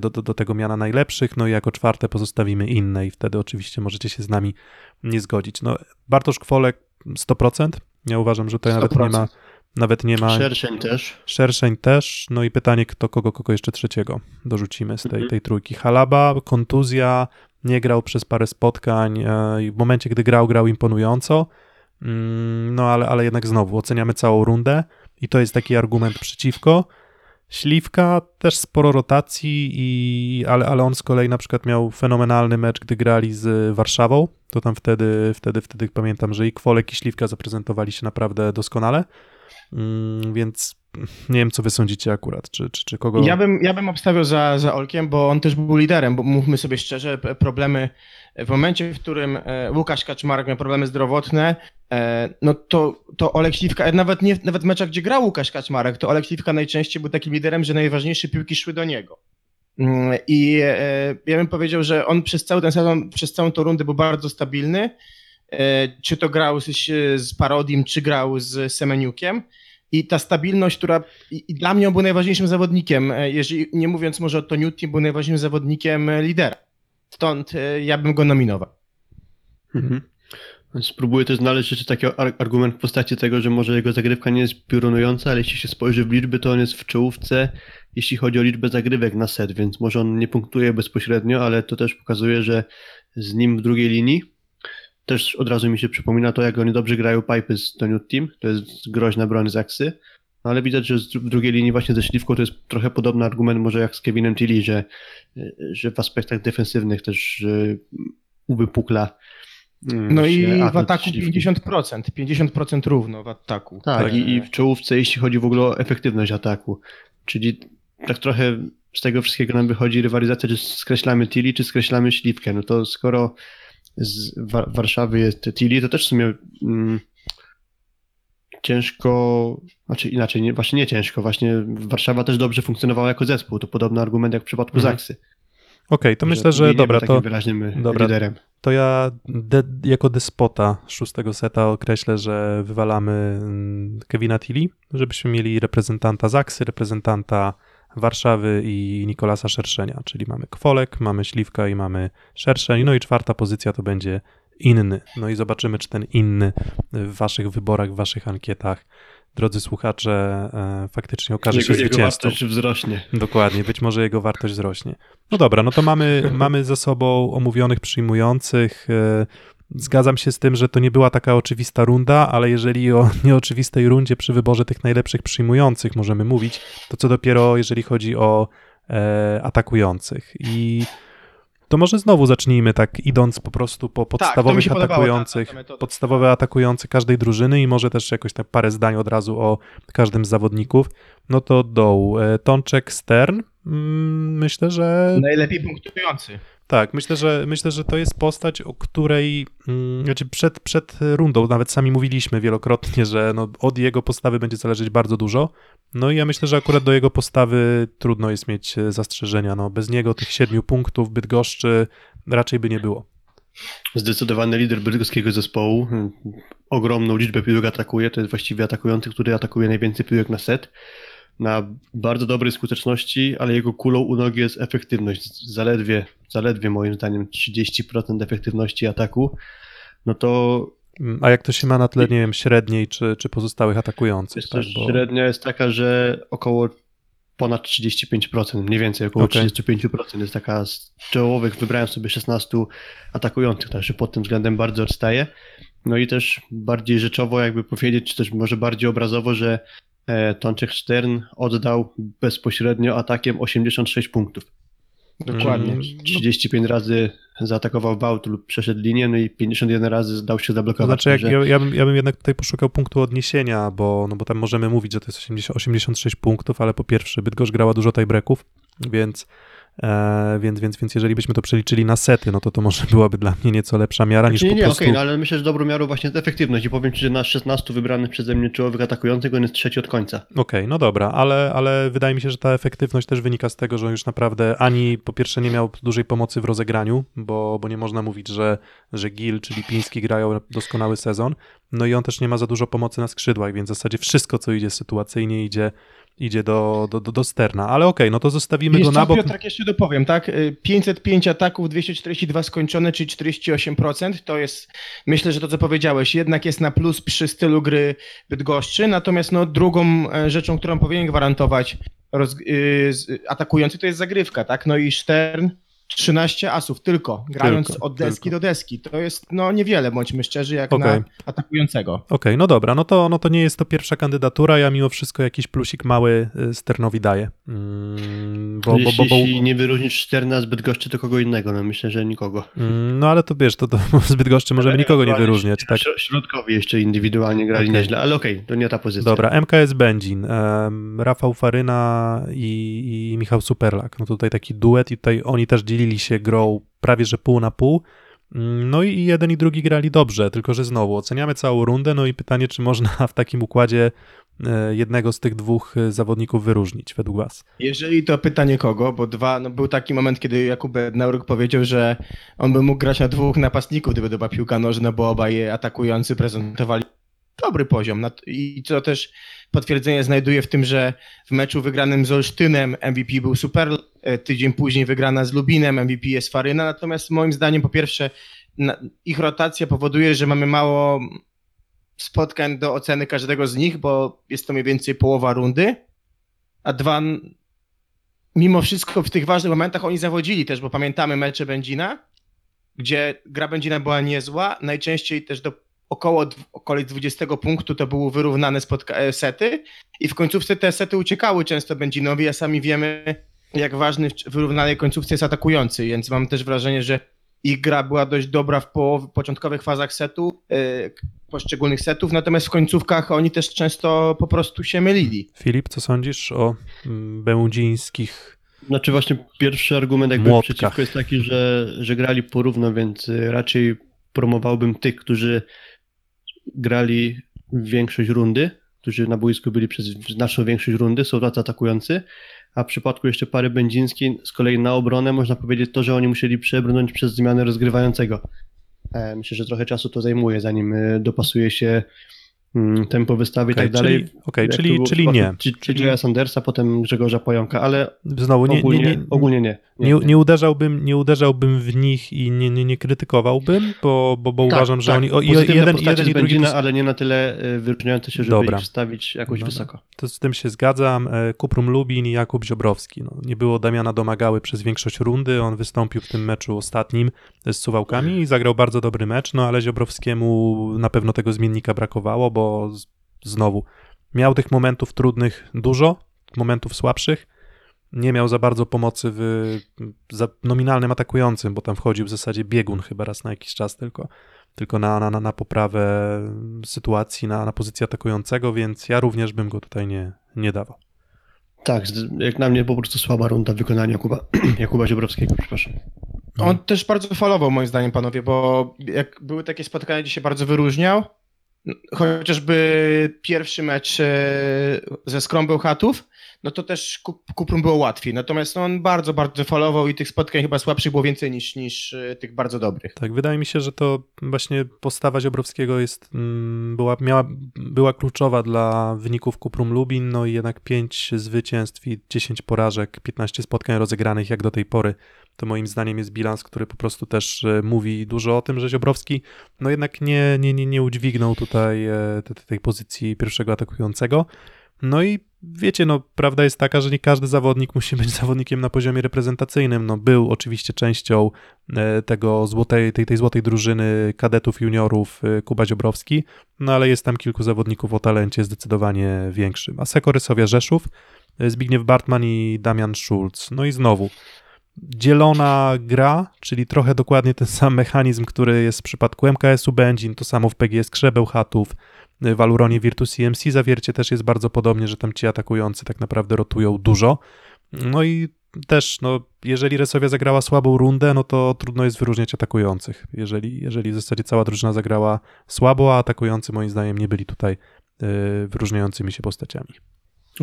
do, do, do tego miana najlepszych. No i jako czwarte pozostawimy inne i wtedy oczywiście możecie się z nami nie zgodzić. No Bartosz Kwolek 100%. Ja uważam, że tutaj nawet nie ma 100%. Nawet nie ma Szerszeń też. Szerszeń też, no i pytanie, kto kogo, kogo jeszcze trzeciego dorzucimy z tej, Mhm. tej trójki. Halaba, kontuzja, nie grał przez parę spotkań e, w momencie, gdy grał, grał imponująco, Mm, no ale, ale jednak znowu oceniamy całą rundę i to jest taki argument przeciwko. Śliwka też sporo rotacji, i, ale, ale on z kolei na przykład miał fenomenalny mecz, gdy grali z Warszawą. To tam wtedy, wtedy, wtedy pamiętam, że i Kwolek i Śliwka zaprezentowali się naprawdę doskonale. Mm, więc nie wiem, co wy sądzicie akurat, czy, czy, czy kogo... Ja bym, ja bym obstawiał za, za Olkiem, bo on też był liderem, bo mówmy sobie szczerze, problemy w momencie, w którym e, Łukasz Kaczmarek miał problemy zdrowotne, e, no to, to Olek Śliwka, e, nawet nie nawet w meczach, gdzie grał Łukasz Kaczmarek, to Olek Śliwka najczęściej był takim liderem, że najważniejsze piłki szły do niego. Mm, I ja bym powiedział, że on przez cały ten sezon, przez całą tą rundę był bardzo stabilny. E, Czy to grał z, z Parodim, czy grał z Semeniukiem. I ta stabilność, która i, dla mnie on był najważniejszym zawodnikiem, e, jeżeli nie mówiąc może o Toniutti, był najważniejszym zawodnikiem e, lidera. Stąd ja bym go nominował. Mhm. Spróbuję też znaleźć jeszcze taki ar- argument w postaci tego, że może jego zagrywka nie jest piorunująca, ale jeśli się spojrzy w liczby, to on jest w czołówce, jeśli chodzi o liczbę zagrywek na set, więc może on nie punktuje bezpośrednio, ale to też pokazuje, że z nim w drugiej linii też od razu mi się przypomina to, jak oni dobrze grają pipy z Toniut Team, to jest groźna broń z Aksy, no ale widać, że z w drugiej linii właśnie ze Śliwką to jest trochę podobny argument może jak z Kevinem Tilly, że, że w aspektach defensywnych też uwypukla mm, No i w ataku Śliwki. 50%, 50% równo w ataku. Tak, Tak. I, i w czołówce, jeśli chodzi w ogóle o efektywność ataku. Czyli tak trochę z tego wszystkiego nam wychodzi rywalizacja, czy skreślamy Tilly, czy skreślamy Śliwkę. No to skoro z Wa- Warszawy jest Tilly, to też w sumie mm, ciężko, znaczy inaczej, nie, właśnie nie ciężko, właśnie Warszawa też dobrze funkcjonowała jako zespół. To podobny argument jak w przypadku Mhm. Zaksy. Okej, to myślę, że nie był dobra, to, wyraźnym y, dobra. liderem. to ja de, jako despota szóstego seta określę, że wywalamy mm, Kevina Tilly, żebyśmy mieli reprezentanta Zaksy, reprezentanta Warszawy i Nikolasa Szerszenia, czyli mamy Kwolek, mamy Śliwka i mamy Szerszeń, no i czwarta pozycja to będzie inny. No i zobaczymy, czy ten inny w waszych wyborach, w waszych ankietach, drodzy słuchacze, e, faktycznie okaże się Jego, jego zwycięzcą. wartość wzrośnie. Dokładnie, być może jego wartość wzrośnie. No dobra, no to mamy, mamy za sobą omówionych przyjmujących. E, Zgadzam się z tym, że to nie była taka oczywista runda, ale jeżeli o nieoczywistej rundzie przy wyborze tych najlepszych przyjmujących możemy mówić, to co dopiero jeżeli chodzi o e, atakujących. I to może znowu zacznijmy tak, idąc po prostu po Tak, podstawowych się podobała ta- atakujących, ta metoda. podstawowe atakujące każdej drużyny i może też jakoś tak parę zdań od razu o każdym z zawodników. No to doł. E, Tączek Stern. Mm, Myślę, że Najlepiej punktujący. Tak, myślę, że myślę, że to jest postać, o której mm, znaczy przed, przed rundą nawet sami mówiliśmy wielokrotnie, że no, od jego postawy będzie zależeć bardzo dużo. No i ja myślę, że akurat do jego postawy trudno jest mieć e, zastrzeżenia. No, bez niego tych siedmiu punktów Bydgoszczy raczej by nie było. Zdecydowany lider bydgoskiego zespołu. mm, Ogromną liczbę piłek atakuje. To jest właściwie atakujący, który atakuje najwięcej piłek na set. Na bardzo dobrej skuteczności, ale jego kulą u nogi jest efektywność. Zaledwie, zaledwie moim zdaniem 30% efektywności ataku. No to Mm, A jak to się ma na tle, nie wiem, średniej czy, czy pozostałych atakujących? Tak, bo... średnia jest taka, że około ponad 35%, mniej więcej około Okej. 35% jest taka z czołowych, wybrałem sobie 16 atakujących, także pod tym względem bardzo odstaje. No i też bardziej rzeczowo jakby powiedzieć, czy też może bardziej obrazowo, że e, Tączek Stern oddał bezpośrednio atakiem 86 punktów. Dokładnie. Mm, 35 razy zaatakował w aut lub przeszedł linię, no i 51 razy dał się zablokować. znaczy, jak, także- ja, ja, bym, ja bym jednak tutaj poszukał punktu odniesienia, bo, no bo tam możemy mówić, że to jest 80, 86 punktów, ale po pierwsze, Bydgoszcz grała dużo tiebreaków, więc, e, więc, więc, więc jeżeli byśmy to przeliczyli na sety, no to to może byłaby dla mnie nieco lepsza miara niż nie, po nie, prostu... okej, no ale myślę, że dobrą miarą właśnie jest efektywność i powiem Ci, że na 16 wybranych przeze mnie czołowych atakujących on jest trzeci od końca. Okej, no dobra, ale, ale wydaje mi się, że ta efektywność też wynika z tego, że on już naprawdę ani po pierwsze nie miał dużej pomocy w rozegraniu, bo, bo nie można mówić, że, że Gil czy Lipiński grają doskonały sezon, no i on też nie ma za dużo pomocy na skrzydłach, więc w zasadzie wszystko, co idzie sytuacyjnie, idzie, idzie do, do, do, do sterna. Ale okej, no to zostawimy Wiesz go na bok. Piotrek, jeszcze dopowiem, tak? Y, 505 ataków, 242 skończone, czyli 48%. To jest, myślę, że to co powiedziałeś, jednak jest na plus przy stylu gry Bydgoszczy. Natomiast no, drugą e, rzeczą, którą powinien gwarantować roz, y, z- atakujący, to jest zagrywka, tak? No i Stern 13 asów tylko, grając Tylko, od deski tylko. do deski. To jest, no niewiele, bądźmy szczerzy, jak Okej. na atakującego. Okej, no dobra, no to, no to nie jest to pierwsza kandydatura, ja mimo wszystko jakiś plusik mały y, Sternowi daję. Mm, bo, bo, jeśli, bo, bo, jeśli nie wyróżnisz Szterna z Bydgoszczy, to kogo innego, no myślę, że nikogo. mm, no ale to wiesz, to, to zbyt goszczy możemy nikogo nie wyróżniać, tak? śro- Środkowi jeszcze indywidualnie grali Okej. nieźle, ale okej, to nie ta pozycja. Dobra, MKS Będzin, em, Rafał Faryna i, i Michał Superlak. No tutaj taki duet i tutaj oni też dzielili się grą prawie że pół na pół. Mm, No i jeden i drugi grali dobrze, tylko że znowu oceniamy całą rundę, no i pytanie, czy można w takim układzie e, jednego z tych dwóch e, zawodników wyróżnić według was? Jeżeli to pytanie kogo, bo dwa, no był taki moment, kiedy Jakub Bednaruk powiedział, że on by mógł grać na dwóch napastników, gdyby to była piłka nożna, bo obaj atakujący prezentowali dobry poziom. I co też potwierdzenie znajduje w tym, że w meczu wygranym z Olsztynem MVP był super, tydzień później wygrana z Lubinem MVP jest Faryna, natomiast moim zdaniem po pierwsze ich rotacja powoduje, że mamy mało spotkań do oceny każdego z nich, bo jest to mniej więcej połowa rundy, a dwa, mimo wszystko w tych ważnych momentach oni zawodzili też, bo pamiętamy mecze Będzina, gdzie gra Będzina była niezła, najczęściej też do około okolic 20 punktu to były wyrównane e, sety. I w końcówce te sety uciekały często Będzinowi, a sami wiemy jak ważny w wyrównanej końcówce jest atakujący, więc mam też wrażenie, że ich gra była dość dobra w połow- początkowych fazach setu, e, k- poszczególnych setów, natomiast w końcówkach oni też często po prostu się mylili. Filip, co sądzisz o mm, będzińskich? Znaczy właśnie pierwszy argument jakby Młotkach. przeciwko jest taki, że, że grali porówno, więc y, raczej promowałbym tych, którzy grali większość rundy, którzy na boisku byli przez znaczną większość rundy, są tacy atakujący, a w przypadku jeszcze pary będzińskiej z kolei na obronę można powiedzieć to, że oni musieli przebrnąć przez zmianę rozgrywającego. E, Myślę, że trochę czasu to zajmuje, zanim y, dopasuje się tempo wystawy i Okej, tak dalej. okej, Jak czyli- w czyli nie. Czy, czy Czyli- Jaya Sandersa, potem Grzegorza Pająka, ale Znowu nie, ogólnie nie, nie, nie, ogólnie nie. nie, nie, uderzałbym, nie uderzałbym w nich i nie, nie, nie krytykowałbym, bo, bo, bo Tak, uważam, że tak. oni o, i jeden, jeden z i drugi Będzina, ale nie na tyle y, wyróżniające się, żeby Dobra. ich wstawić jakoś Dobra. wysoko. To z tym się zgadzam. E, Kuprum Lubin i Jakub Ziobrowski. No, nie było Damiana Domagały przez większość rundy. On wystąpił w tym meczu ostatnim z Suwałkami i zagrał bardzo dobry mecz, no ale Ziobrowskiemu na pewno tego zmiennika brakowało, bo z, znowu miał tych momentów trudnych dużo, momentów słabszych. Nie miał za bardzo pomocy w za nominalnym atakującym, bo tam wchodził w zasadzie biegun chyba raz na jakiś czas tylko, tylko na, na, na poprawę sytuacji, na, na pozycję atakującego, więc ja również bym go tutaj nie, nie dawał. Tak, jak na mnie po prostu słaba runda wykonania Jakuba, Jakuba Ziobrowskiego, przepraszam. On też bardzo falował moim zdaniem, panowie, bo jak były takie spotkania, gdzie się bardzo wyróżniał, chociażby pierwszy mecz e, ze Skrą Bełchatów, no to też Kup- Kuprum było łatwiej. Natomiast no, on bardzo, bardzo falował i tych spotkań chyba słabszych było więcej niż, niż e, tych bardzo dobrych. Tak, wydaje mi się, że to właśnie postawa Ziobrowskiego jest, mm, była, miała, była kluczowa dla wyników Kuprum Lubin, no i jednak 5 zwycięstw i 10 porażek, 15 spotkań rozegranych jak do tej pory. To moim zdaniem jest bilans, który po prostu też e, mówi dużo o tym, że Ziobrowski no jednak nie, nie, nie, nie udźwignął tutaj e, te- te- tej pozycji pierwszego atakującego. No i wiecie, no prawda jest taka, że nie każdy zawodnik musi być zawodnikiem na poziomie reprezentacyjnym. No był oczywiście częścią e, tego złotej, tej, tej złotej drużyny kadetów, juniorów e, Kuba Ziobrowski, no ale jest tam kilku zawodników o talencie zdecydowanie większym. A Sekorysowia Rzeszów, e, Zbigniew Bartman i Damian Schulz. No i znowu, dzielona gra, czyli trochę dokładnie ten sam mechanizm, który jest w przypadku MKS-u Będzin, to samo w PGS Krzebeł Chatów, w Aluronie Virtus CMC zawiercie też jest bardzo podobnie, że tam ci atakujący tak naprawdę rotują dużo. No i też, no, jeżeli Resowia zagrała słabą rundę, no to trudno jest wyróżniać atakujących. Jeżeli, jeżeli w zasadzie cała drużyna zagrała słabo, a atakujący moim zdaniem nie byli tutaj y, wyróżniającymi się postaciami.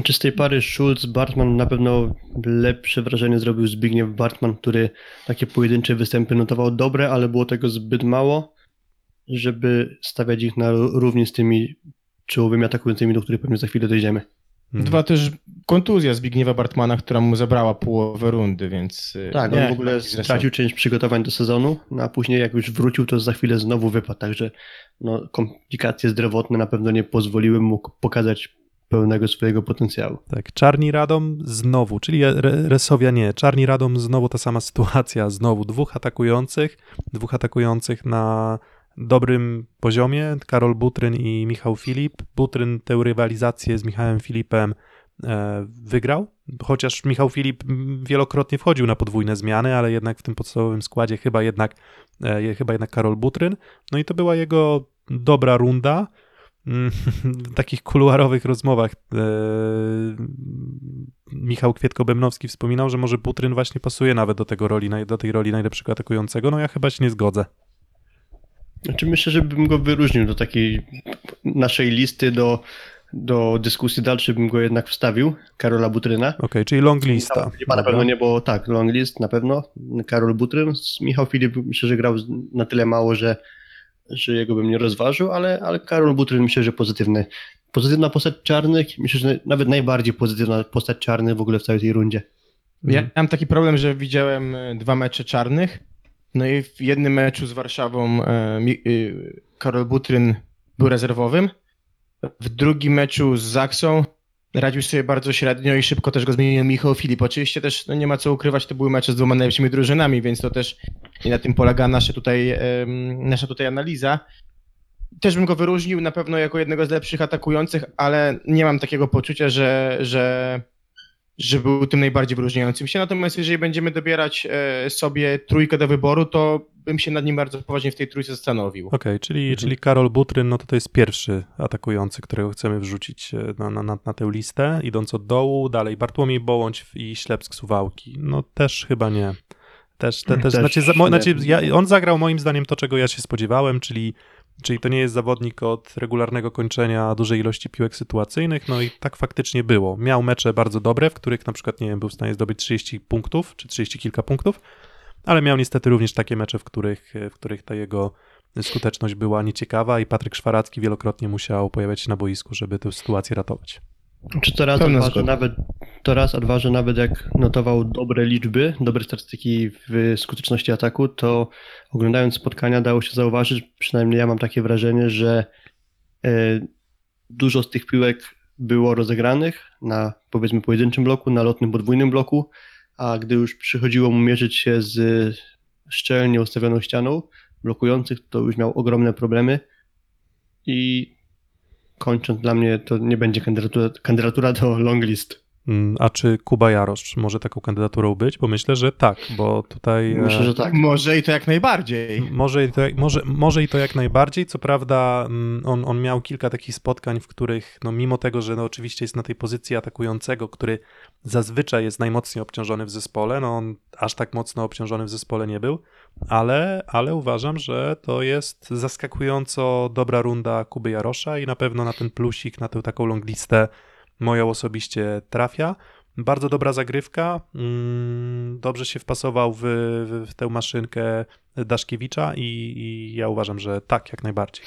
Czy z tej pary Schulz-Bartman na pewno lepsze wrażenie zrobił Zbigniew Bartman, który takie pojedyncze występy notował dobre, ale było tego zbyt mało, żeby stawiać ich na równi z tymi czołowymi atakującymi, do których pewnie za chwilę dojdziemy. Mhm. Dwa też kontuzja Zbigniewa Bartmana, która mu zabrała połowę rundy, więc... y, Tak, nie, on w ogóle stracił część przygotowań do sezonu, no a później jak już wrócił, to za chwilę znowu wypadł, także no, komplikacje zdrowotne na pewno nie pozwoliły mu pokazać pełnego swojego potencjału. Tak, Czarni Radom znowu, czyli Re- Resowia nie, Czarni Radom znowu ta sama sytuacja, znowu dwóch atakujących, dwóch atakujących na dobrym poziomie, Karol Butryn i Michał Filip. Butryn tę rywalizację z Michałem Filipem e, wygrał, chociaż Michał Filip wielokrotnie wchodził na podwójne zmiany, ale jednak w tym podstawowym składzie chyba jednak, e, chyba jednak Karol Butryn. No i to była jego dobra runda. Mm, W takich kuluarowych rozmowach e, Michał Kwietko-Bębnowski wspominał, że może Butryn właśnie pasuje nawet do tego roli, do tej roli najlepszego atakującego. No ja chyba się nie zgodzę. Znaczy myślę, że bym go wyróżnił do takiej naszej listy, do, do dyskusji dalszej bym go jednak wstawił, Karola Butryna. Okej, czyli long lista. Filipa na pewno nie, bo tak, long list na pewno, Karol Butryn. Michał Filip myślę, że grał na tyle mało, że, że jego bym nie rozważył, ale, ale Karol Butryn myślę, że pozytywny. Pozytywna postać czarnych, myślę, że nawet najbardziej pozytywna postać czarnych w ogóle w całej tej rundzie. Ja mam taki problem, że widziałem e, dwa mecze czarnych, no i w jednym meczu z Warszawą e, y, Karol Butryn był rezerwowym, w drugim meczu z Zaksą radził sobie bardzo średnio i szybko też go zmienił Michał Filip. Oczywiście też no nie ma co ukrywać, to były mecze z dwoma najlepszymi drużynami, więc to też i na tym polega nasze tutaj, em, nasza tutaj analiza. Też bym go wyróżnił na pewno jako jednego z lepszych atakujących, ale nie mam takiego poczucia, że, że, że był tym najbardziej wyróżniającym się. Natomiast jeżeli będziemy dobierać e, sobie trójkę do wyboru, to bym się nad nim bardzo poważnie w tej trójce zastanowił. Okej, czyli, Mhm. czyli Karol Butryn, no to to jest pierwszy atakujący, którego chcemy wrzucić e, na, na, na, na tę listę, idąc od dołu, dalej Bartłomiej Bołądź i Ślepsk Suwałki. No też chyba nie. Też, te, też, Też znaczy, za, mo, nie. znaczy ja, on zagrał moim zdaniem to, czego ja się spodziewałem, czyli, czyli to nie jest zawodnik od regularnego kończenia dużej ilości piłek sytuacyjnych, no i tak faktycznie było. Miał mecze bardzo dobre, w których na przykład, nie wiem, był w stanie zdobyć 30 punktów, czy 30 kilka punktów, ale miał niestety również takie mecze, w których, w których ta jego skuteczność była nieciekawa i Patryk Szwaracki wielokrotnie musiał pojawiać się na boisku, żeby tę sytuację ratować. Czy to raz, Pełna zgoda. nawet, to raz, a dwa, że nawet jak notował dobre liczby, dobre statystyki w skuteczności ataku, to oglądając spotkania dało się zauważyć, przynajmniej ja mam takie wrażenie, że e, dużo z tych piłek było rozegranych na powiedzmy pojedynczym bloku, na lotnym podwójnym bloku, a gdy już przychodziło mu mierzyć się z szczelnie ustawioną ścianą blokujących, to już miał ogromne problemy i kończąc dla mnie to nie będzie kandydatura, kandydatura do long list. Mm, A czy Kuba Jarosz może taką kandydaturą być? Bo myślę, że tak, bo tutaj... Myślę, e, że tak. Może i to jak najbardziej. Może i, to, jak- może, może i to jak najbardziej. Co prawda, mm, on, on miał kilka takich spotkań, w których, no, mimo tego, że no, oczywiście jest na tej pozycji atakującego, który zazwyczaj jest najmocniej obciążony w zespole, no on aż tak mocno obciążony w zespole nie był, ale, ale uważam, że to jest zaskakująco dobra runda Kuby Jarosza i na pewno na ten plusik, na tę taką long listę moją osobiście trafia. Bardzo dobra zagrywka, mm, dobrze się wpasował w, w, w tę maszynkę Daszkiewicza i, i ja uważam, że tak, jak najbardziej.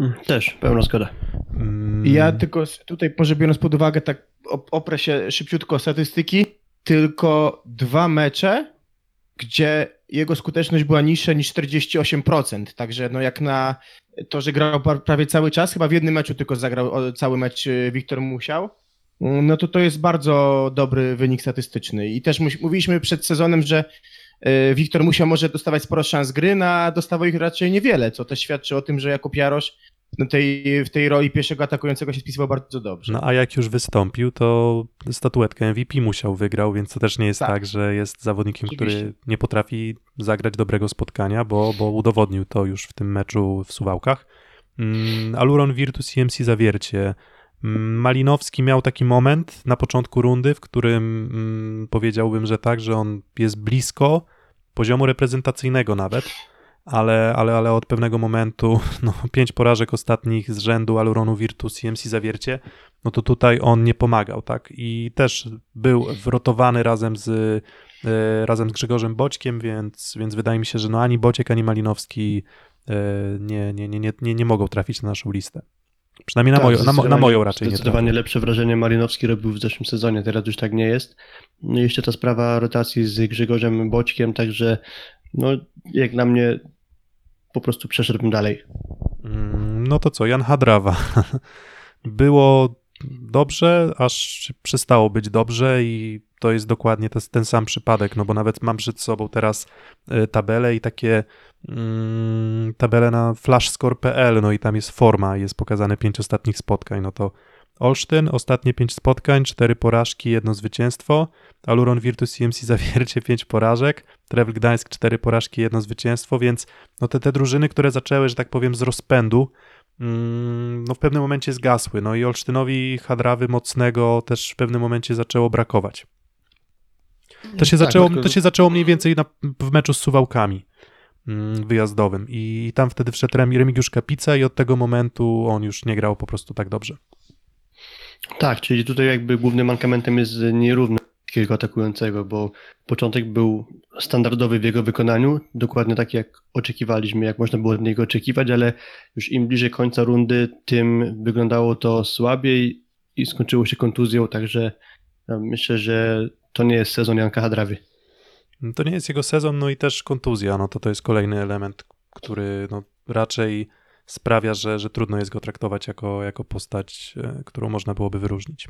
Mm, Też, pełna zgoda. Mm, Ja tylko tutaj, może biorąc pod uwagę, tak op- oprę się szybciutko statystyki, tylko dwa mecze, gdzie jego skuteczność była niższa niż 48%. Także no jak na to, że grał pra- prawie cały czas, chyba w jednym meczu tylko zagrał cały mecz y, Wiktor Musiał, no to to jest bardzo dobry wynik statystyczny. I też mówiliśmy przed sezonem, że y, Wiktor Musiał może dostawać sporo szans gry, no, a dostawał ich raczej niewiele, co też świadczy o tym, że Jakub Jarosz no tej, w tej roli pierwszego atakującego się spisywał bardzo dobrze. No a jak już wystąpił, to statuetkę MVP musiał wygrał, więc to też nie jest tak, Tak. że jest zawodnikiem, który Oczywiście. nie potrafi zagrać dobrego spotkania, bo, bo udowodnił to już w tym meczu w Suwałkach. Mm, Aluron Virtus CMC Zawiercie. Mm, Malinowski miał taki moment na początku rundy, w którym mm, powiedziałbym, że tak, że on jest blisko poziomu reprezentacyjnego nawet, ale, ale, ale od pewnego momentu, no, pięć porażek ostatnich z rzędu Aluronu Virtus CMC Zawiercie, no to tutaj on nie pomagał, tak? I też był wrotowany razem z, e, razem z Grzegorzem Boćkiem, więc, więc wydaje mi się, że no ani Bociek, ani Malinowski e, nie, nie, nie, nie, nie, nie mogą trafić na naszą listę. Przynajmniej na, Tak, moją, na, na moją raczej nie Zdecydowanie trafią. lepsze wrażenie Malinowski robił w zeszłym sezonie, teraz już tak nie jest. No i jeszcze ta sprawa rotacji z Grzegorzem Boćkiem, także no jak dla mnie po prostu przeszedłbym dalej. Mm, No to co, Jan Hadrawa. Było dobrze, aż przestało być dobrze i to jest dokładnie ten, ten sam przypadek, no bo nawet mam przed sobą teraz e, tabelę i takie mm, tabelę na flashscore.pl, no i tam jest forma, jest pokazane pięć ostatnich spotkań, no to Olsztyn, ostatnie pięć spotkań, cztery porażki, jedno zwycięstwo, Aluron Virtus CMC Zawiercie, pięć porażek, Trewl Gdańsk, cztery porażki, jedno zwycięstwo, więc no te, te drużyny, które zaczęły, że tak powiem, z rozpędu, mm, no w pewnym momencie zgasły. No i Olsztynowi Hadrawy mocnego też w pewnym momencie zaczęło brakować. To się, Tak, zaczęło, to się zaczęło mniej więcej na, w meczu z Suwałkami mm, wyjazdowym i tam wtedy wszedł Remi- Remigiusz Kapica i od tego momentu on już nie grał po prostu tak dobrze. Tak, czyli tutaj jakby głównym mankamentem jest nierówność takiego atakującego, bo początek był standardowy w jego wykonaniu, dokładnie tak jak oczekiwaliśmy, jak można było od niego oczekiwać, ale już im bliżej końca rundy, tym wyglądało to słabiej i skończyło się kontuzją, także ja myślę, że to nie jest sezon Janka Hadrawy. To nie jest jego sezon, no i też kontuzja, no to to jest kolejny element, który no, raczej sprawia, że, że trudno jest go traktować jako, jako postać, e, którą można byłoby wyróżnić.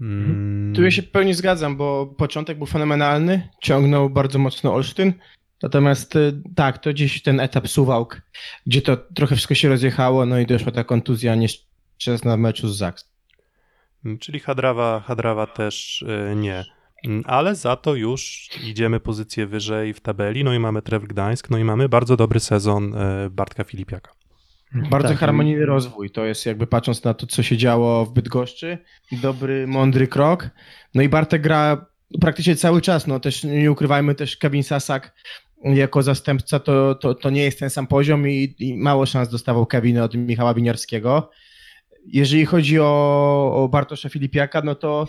Mm, Tu ja się pełni zgadzam, bo początek był fenomenalny, ciągnął bardzo mocno Olsztyn, natomiast y, tak, to gdzieś ten etap Suwałk, gdzie to trochę wszystko się rozjechało, no i doszła ta kontuzja nieszczęsna w meczu z Zaks. Mm, Czyli Hadrawa, Hadrawa też e, nie. Mm, Ale za to już idziemy pozycję wyżej w tabeli, no i mamy Trev Gdańsk, no i mamy bardzo dobry sezon e, Bartka Filipiaka. Bardzo Tak. harmonijny rozwój, to jest jakby patrząc na to, co się działo w Bydgoszczy, dobry, mądry krok. No i Bartek gra praktycznie cały czas, no też nie ukrywajmy też Kevin Sasak jako zastępca to, to, to nie jest ten sam poziom i, i mało szans dostawał Kevin od Michała Winiarskiego. Jeżeli chodzi o, o Bartosza Filipiaka, no to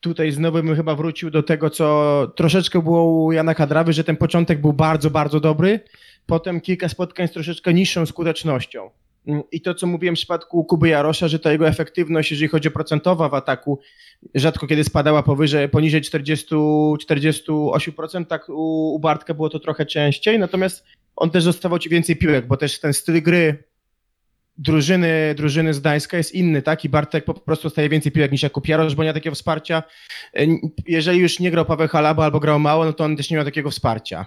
tutaj znowu bym chyba wrócił do tego, co troszeczkę było u Jana Kadrawy, że ten początek był bardzo, bardzo dobry, potem kilka spotkań z troszeczkę niższą skutecznością. I to, co mówiłem w przypadku Kuby Jarosza, że ta jego efektywność, jeżeli chodzi o procentowa w ataku, rzadko kiedy spadała powyżej, poniżej 40, 48%, tak u, u Bartka było to trochę częściej, natomiast on też dostawał ci więcej piłek, bo też ten styl gry drużyny, drużyny z Gdańska jest inny, tak? I Bartek po prostu dostaje więcej piłek niż Jakub Jarosz, bo nie ma takiego wsparcia. Jeżeli już nie grał Paweł Halaba albo grał mało, no to on też nie miał takiego wsparcia.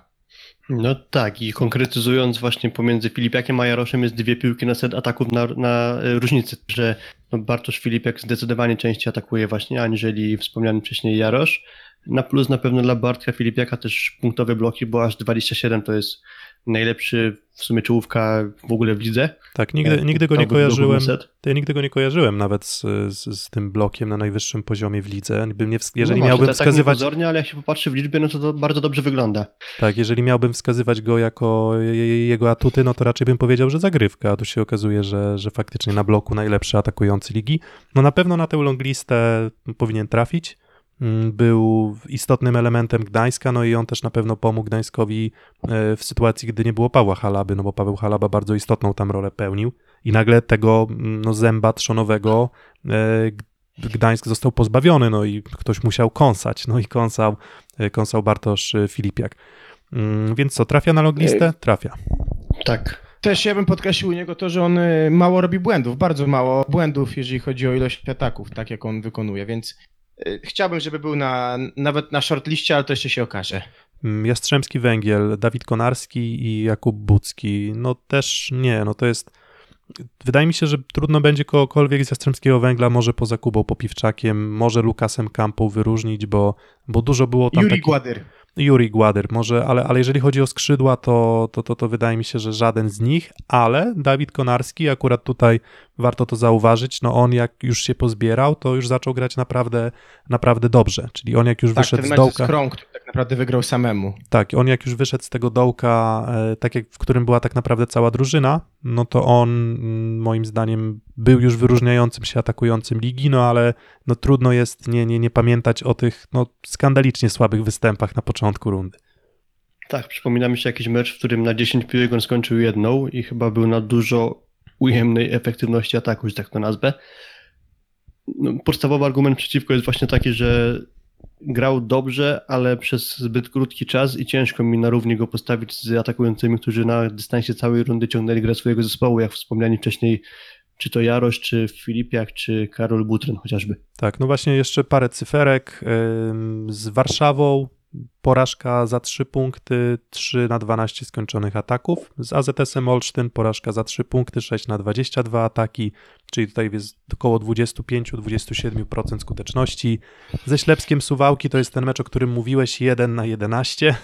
No tak, i konkretyzując właśnie pomiędzy Filipiakiem a Jaroszem jest dwie piłki na set ataków na, na e, różnicy, że no Bartosz Filipiak zdecydowanie częściej atakuje właśnie, aniżeli wspomniany wcześniej Jarosz. Na plus na pewno dla Bartka Filipiaka też punktowe bloki, bo aż 27 to jest najlepszy w sumie czołówka w ogóle w lidze. Tak, nigdy, E, nigdy go nie kojarzyłem. To ja nigdy go nie kojarzyłem nawet z, z, z tym blokiem na najwyższym poziomie w lidze. Bym nie, ws- jeżeli no miałbym właśnie, tak, wskazywać, Tak ale jak się popatrzy w liczbie, no to to bardzo dobrze wygląda. tak, jeżeli miałbym wskazywać go jako je- je- jego atuty, no to raczej bym powiedział, że zagrywka, a tu się okazuje, że, że faktycznie na bloku najlepszy atakujący ligi. No na pewno na tę longlistę powinien trafić. Mm, Był istotnym elementem Gdańska, no i on też na pewno pomógł Gdańskowi e, w sytuacji, gdy nie było Pawła Halaby, no bo Paweł Halaba bardzo istotną tam rolę pełnił i nagle tego mm, no, zęba trzonowego e, Gdańsk został pozbawiony, no i ktoś musiał kąsać, no i kąsał, e, kąsał Bartosz Filipiak. Mm, Więc co, trafia na longlistę? Trafia. Tak. Też ja bym podkreślił u niego to, że on mało robi błędów, bardzo mało błędów, jeżeli chodzi o ilość ataków, tak jak on wykonuje, więc chciałbym, żeby był na, nawet na shortliście, ale to jeszcze się okaże. Mm, Jastrzębski Węgiel, Dawid Konarski i Jakub Bucki. No też nie, no to jest wydaje mi się, że trudno będzie kogokolwiek z Jastrzębskiego Węgla, może poza Kubą Popiwczakiem, może Lukasem Kampą wyróżnić, bo, bo dużo było tam Juri takich... Gładyr. Juri Gładyr, może, ale, ale jeżeli chodzi o skrzydła, to, to, to, to wydaje mi się, że żaden z nich, ale Dawid Konarski, akurat tutaj warto to zauważyć, no on jak już się pozbierał, to już zaczął grać naprawdę, naprawdę dobrze, czyli on jak już Tak, wyszedł ten z dołka... z Krąg, który tak naprawdę wygrał samemu. Tak, on jak już wyszedł z tego dołka, e, tak jak w którym była tak naprawdę cała drużyna, no to on mm, moim zdaniem był już wyróżniającym się atakującym ligi, no ale no trudno jest nie, nie, nie pamiętać o tych no, skandalicznie słabych występach na początku rundy. Tak, przypomina mi się jakiś mecz, w którym na 10 piłek on skończył jedną i chyba był na dużo ujemnej efektywności ataku, że tak to nazwę. No, podstawowy argument przeciwko jest właśnie taki, że grał dobrze, ale przez zbyt krótki czas i ciężko mi na równi go postawić z atakującymi, którzy na dystansie całej rundy ciągnęli grę swojego zespołu, jak wspomniani wcześniej, czy to Jarosz, czy Filipiak, czy Karol Butryn chociażby. Tak, no właśnie jeszcze parę cyferek. Z Warszawą porażka za 3 punkty, 3 na 12 skończonych ataków. Z AZS-em Olsztyn porażka za 3 punkty, 6 na 22 ataki, czyli tutaj jest około 25-27% skuteczności. Ze Ślepskiem Suwałki to jest ten mecz, o którym mówiłeś, 1 na 11.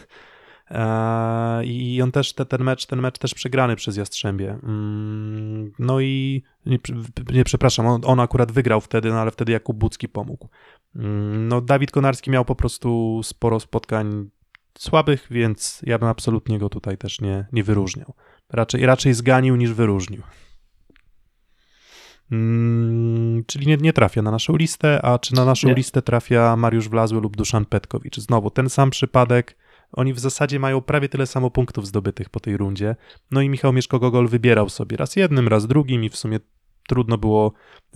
Eee, I on też, te, ten, mecz, ten mecz też przegrany przez Jastrzębie. Mm, No i nie, nie przepraszam, on, on akurat wygrał wtedy, no ale wtedy Jakub Bucki pomógł. Mm, No Dawid Konarski miał po prostu sporo spotkań słabych, więc ja bym absolutnie go tutaj też nie, nie wyróżniał. Raczej, raczej zganił niż wyróżnił. Mm, czyli nie, nie trafia na naszą listę, a czy na naszą Nie. listę trafia Mariusz Wlazły lub Duszan Petkowicz? Znowu ten sam przypadek. Oni w zasadzie mają prawie tyle samo punktów zdobytych po tej rundzie. No i Michał Mieszko-Gogol wybierał sobie raz jednym, raz drugim i w sumie trudno było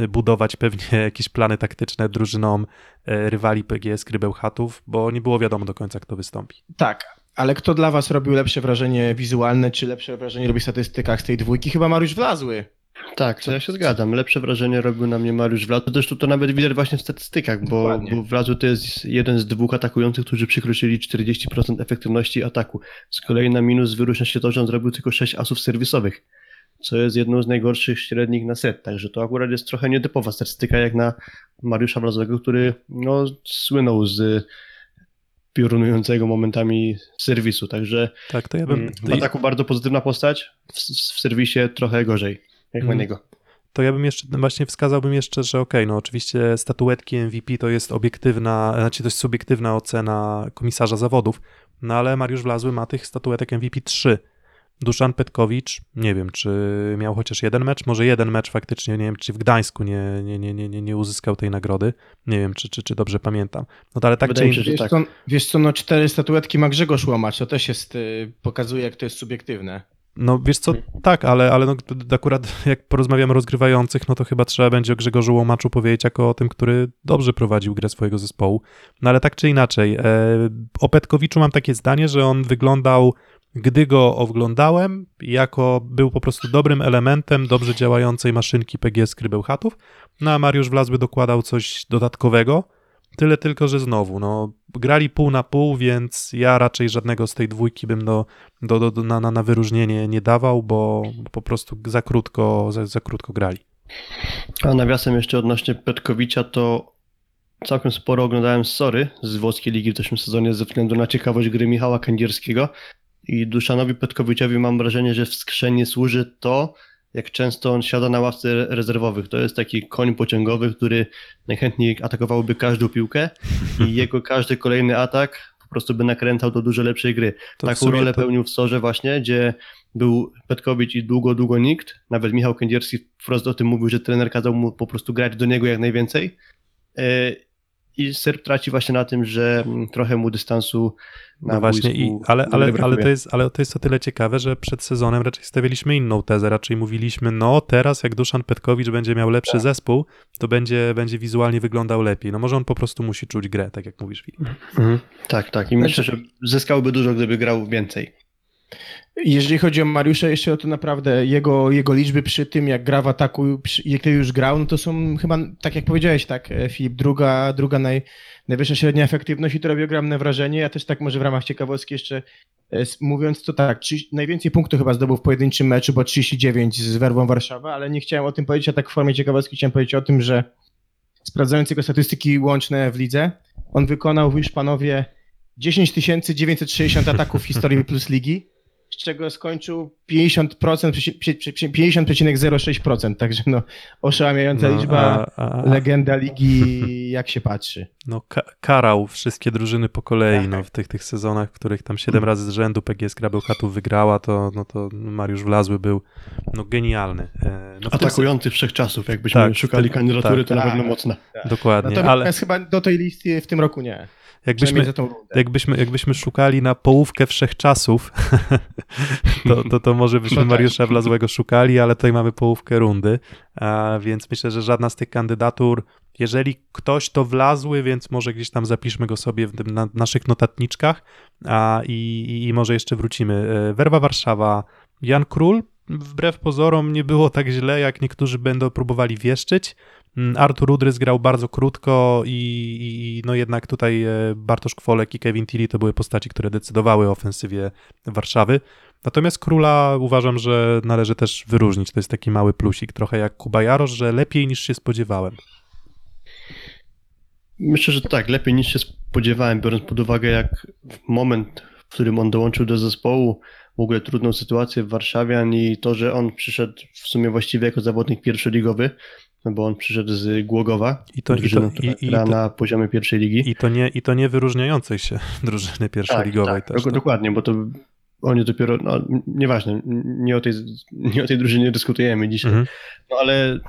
budować pewnie jakieś plany taktyczne drużynom e, rywali PGS Krybełchatów, bo nie było wiadomo do końca, kto wystąpi. Tak, ale kto dla was robił lepsze wrażenie wizualne, czy lepsze wrażenie robi w statystykach z tej dwójki? Chyba Mariusz Wlazły. Tak, to ja się zgadzam. Lepsze wrażenie robił na mnie Mariusz Wlazły. Zresztą to nawet widać właśnie w statystykach, bo, Dokładnie. bo to jest jeden z dwóch atakujących, którzy przekroczyli 40% efektywności ataku. Z kolei na minus wyróżnia się to, że on zrobił tylko 6 asów serwisowych, co jest jedną z najgorszych średnich na set. Także to akurat jest trochę nietypowa statystyka jak na Mariusza Wlazłego, który no, słynął z piorunującego momentami serwisu. Także Tak, to ja bym. w ataku bardzo pozytywna postać, w, w serwisie trochę gorzej, jak na Mm. niego. to ja bym jeszcze, właśnie wskazałbym jeszcze, że okej, no oczywiście statuetki MVP to jest obiektywna, znaczy to jest subiektywna ocena komisarza zawodów, no ale Mariusz Wlazły ma tych statuetek MVP 3. Duszan Petkowicz, nie wiem, czy miał chociaż jeden mecz, może jeden mecz faktycznie, nie wiem, czy w Gdańsku nie, nie, nie, nie, nie, nie uzyskał tej nagrody, nie wiem, czy, czy, czy dobrze pamiętam. No ale tak Wydaje czy że Wiesz, tak. co, wiesz co, no cztery statuetki ma Grzegorz Łomacz, to też jest, y, pokazuje jak to jest subiektywne. No wiesz co, tak, ale, ale no, akurat jak porozmawiamy o rozgrywających, no to chyba trzeba będzie o Grzegorzu Łomaczu powiedzieć jako o tym, który dobrze prowadził grę swojego zespołu. No ale tak czy inaczej, e, o Petkowiczu mam takie zdanie, że on wyglądał, gdy go oglądałem, jako był po prostu dobrym elementem dobrze działającej maszynki PGS Krybełchatów, no a Mariusz Wlazły dokładał coś dodatkowego, Tyle tylko, że znowu, no, grali pół na pół, więc ja raczej żadnego z tej dwójki bym do, do, do, na- na wyróżnienie nie dawał, bo po prostu za krótko, za, za krótko grali. A nawiasem jeszcze odnośnie Petkowicza, to całkiem sporo oglądałem Sory z włoskiej ligi w zeszłym sezonie ze względu na ciekawość gry Michała Kędzierskiego i Duszanowi Petkowiczowi mam wrażenie, że w skrzeni służy to, jak często on siada na ławce rezerwowych. To jest taki koń pociągowy, który najchętniej atakowałby każdą piłkę i jego każdy kolejny atak po prostu by nakręcał do dużo lepszej gry. To Taką rolę to- pełnił w Sorze właśnie, gdzie był Petkowicz i długo, długo nikt. Nawet Michał Kędzierski wprost o tym mówił, że trener kazał mu po prostu grać do niego jak najwięcej. I Serb traci właśnie na tym, że mm, trochę mu dystansu na No właśnie, i, ale, ale, ale, to jest, ale to jest o tyle ciekawe, że przed sezonem raczej stawialiśmy inną tezę. Raczej mówiliśmy, no teraz jak Duszan Petkowicz będzie miał lepszy zespół, to będzie, będzie wizualnie wyglądał lepiej. No może on po prostu musi czuć grę, tak jak mówisz, Filip. Mhm. Tak, tak. I myślę, że zyskałby dużo, gdyby grał więcej. Jeżeli chodzi o Mariusza jeszcze, to naprawdę jego, jego liczby przy tym, jak gra w ataku, jak już grał, no to są chyba, tak jak powiedziałeś, tak, e, Filip, druga, druga naj, najwyższa średnia efektywność i to robi ogromne wrażenie. Ja też tak może w ramach ciekawostki jeszcze e, mówiąc, to tak, 30, najwięcej punktów chyba zdobył w pojedynczym meczu, bo 39 z Werwą Warszawa, ale nie chciałem o tym powiedzieć, a tak w formie ciekawostki chciałem powiedzieć o tym, że sprawdzając jego statystyki łączne w lidze, on wykonał już panowie 10 960 ataków w historii plus ligi, z czego skończył 50%, przeci- przy- przy- przy- 50,06%, także no oszałamiająca No, liczba, a, a, legenda ligi jak się patrzy. no, ka- karał wszystkie drużyny po kolei Tak. no, w tych, tych sezonach, w których tam 7 razy z rzędu PGS Krabełchatów wygrała, to, no, to Mariusz Wlazły był no, genialny. E, No, w tym Atakujący wszechczasów, jakbyśmy Tak, szukali tak, kandydatury, tak, to na tak. pewno mocna. se- Dokładnie, Natomiast ale chyba do tej listy w tym roku nie. Jakbyśmy, jakbyśmy, jakbyśmy szukali na połówkę wszechczasów, to, to, to może byśmy. Mariusza Wlazłego szukali, ale tutaj mamy połówkę rundy, więc myślę, że żadna z tych kandydatur, jeżeli ktoś to wlazły, więc może gdzieś tam zapiszmy go sobie w tym, na naszych notatniczkach a, i, i, i może jeszcze wrócimy. E, Werwa Warszawa, Jan Król, wbrew pozorom nie było tak źle, jak niektórzy będą próbowali wieszczyć. Mm, Artur Udrys grał bardzo krótko i, i no jednak tutaj e, Bartosz Kwolek i Kevin Tilly to były postaci, które decydowały o ofensywie Warszawy. Natomiast Króla uważam, że należy też wyróżnić. To jest taki mały plusik, trochę jak Kuba Jarosz, że lepiej niż się spodziewałem. Myślę, że tak, lepiej niż się spodziewałem, biorąc pod uwagę, jak moment, w którym on dołączył do zespołu, w ogóle trudną sytuację w Warszawian i to, że on przyszedł w sumie właściwie jako zawodnik pierwszoligowy, no bo on przyszedł z Głogowa, I to, i to, drużyną, która i, i, to, na poziomie pierwszej ligi. i, to nie, I to nie wyróżniającej się drużyny pierwszoligowej tak, też. dok- no. Dokładnie, bo to oni dopiero, no nieważne, nie o tej, nie o tej drużynie dyskutujemy dzisiaj, Mhm. no ale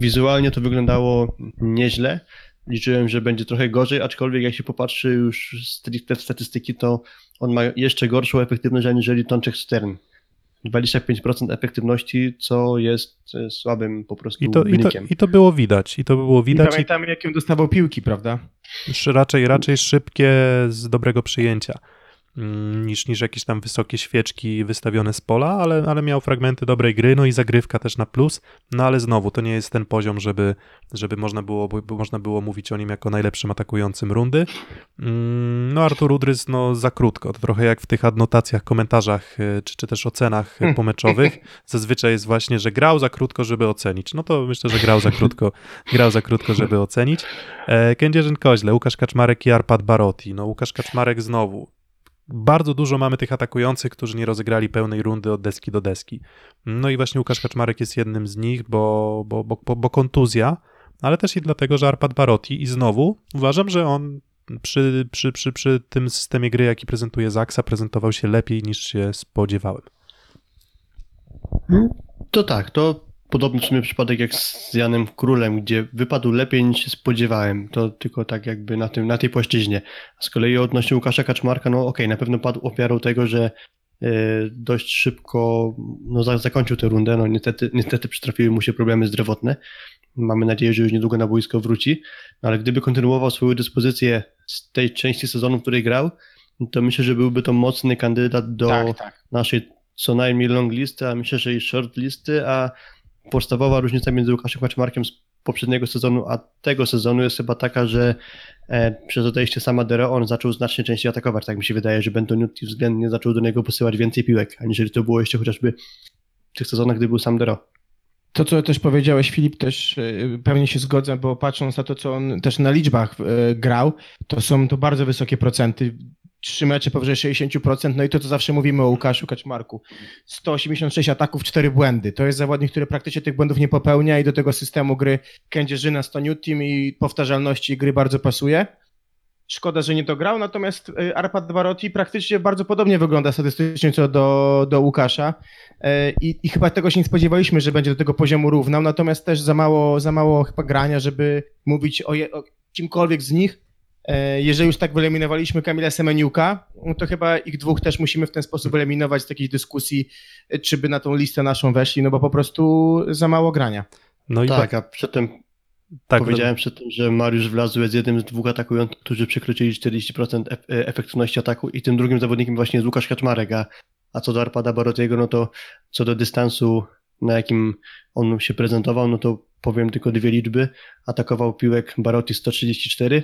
wizualnie to wyglądało nieźle. Liczyłem, że będzie trochę gorzej, aczkolwiek jak się popatrzy już stricte w statystyki, to on ma jeszcze gorszą efektywność aniżeli Tonczek Stern. 25% efektywności, co jest e, słabym po prostu I, to, i, to, wynikiem. I to było widać. I to było I widać. I pamiętamy, jakim dostawał piłki, prawda? Raczej, raczej szybkie z dobrego przyjęcia niż, niż jakieś tam wysokie świeczki wystawione z pola, ale, ale miał fragmenty dobrej gry, no i zagrywka też na plus, no ale znowu to nie jest ten poziom, żeby, żeby można, było, by można było mówić o nim jako najlepszym atakującym rundy. Mm, No Artur Udrys, no za krótko, to trochę jak w tych adnotacjach, komentarzach y, czy, czy też ocenach y, pomeczowych, zazwyczaj jest właśnie, że grał za krótko, żeby ocenić. No to myślę, że grał za krótko, grał za krótko, żeby ocenić. E, Kędzierzyn Koźle, Łukasz Kaczmarek i Arpad Barotti. No Łukasz Kaczmarek znowu. Bardzo dużo mamy tych atakujących, którzy nie rozegrali pełnej rundy od deski do deski. No i właśnie Łukasz Kaczmarek jest jednym z nich, bo, bo, bo, bo, kontuzja, ale też i dlatego, że Arpad Barotti i znowu uważam, że on przy, przy, przy, przy tym systemie gry, jaki prezentuje Zaksa, prezentował się lepiej niż się spodziewałem. To tak, to podobny w sumie przypadek jak z Janem Królem, gdzie wypadł lepiej niż się spodziewałem. To tylko tak jakby na, tym, na tej płaszczyźnie. A z kolei odnośnie Łukasza Kaczmarka, no okej, na pewno padł ofiarą tego, że e, dość szybko no, za, zakończył tę rundę. No niestety, niestety przytrafiły mu się problemy zdrowotne. Mamy nadzieję, że już niedługo na boisko wróci. No, ale gdyby kontynuował swoją dyspozycję z tej części sezonu, w której grał, to myślę, że byłby to mocny kandydat do tak, tak. naszej co najmniej long listy, a myślę, że i short listy, a podstawowa różnica między Łukaszem Kaczmarkiem z poprzedniego sezonu, a tego sezonu jest chyba taka, że e, przez odejście sama Dero on zaczął znacznie częściej atakować. Tak mi się wydaje, że Bentoniutti względnie zaczął do niego posyłać więcej piłek, aniżeli to było jeszcze chociażby w tych sezonach, gdy był sam Dero. To, co też powiedziałeś, Filip, też y, pewnie się zgodzę, bo patrząc na to, co on też na liczbach y, grał, to są to bardzo wysokie procenty. Trzy mecze powyżej 60%, no i to, co zawsze mówimy o Łukaszu Kaczmarku. 186 ataków, 4 błędy. To jest zawodnik, który praktycznie tych błędów nie popełnia i do tego systemu gry Kędzierzyna, Stoniut Team i powtarzalności gry bardzo pasuje. Szkoda, że nie dograł, natomiast y, Arpad Barotti praktycznie bardzo podobnie wygląda statystycznie co do, do Łukasza. E, I, I chyba tego się nie spodziewaliśmy, że będzie do tego poziomu równał, natomiast też za mało, za mało chyba grania, żeby mówić o, je, o kimkolwiek z nich. E, Jeżeli już tak wyeliminowaliśmy Kamila Semeniuka, no to chyba ich dwóch też musimy w ten sposób eliminować z takiej dyskusji, e, czy by na tą listę naszą weszli, no bo po prostu za mało grania. No i Tak, a przedtem tak, powiedziałem przedtem, że Mariusz Wlazły jest jednym z dwóch atakujących, którzy przekroczyli 40% ef- e, efektywności ataku i tym drugim zawodnikiem właśnie jest Łukasz Kaczmarek, a A co do Arpada Barotiego, no to co do dystansu, na jakim on się prezentował, no to powiem tylko dwie liczby. Atakował piłek Barotti 134,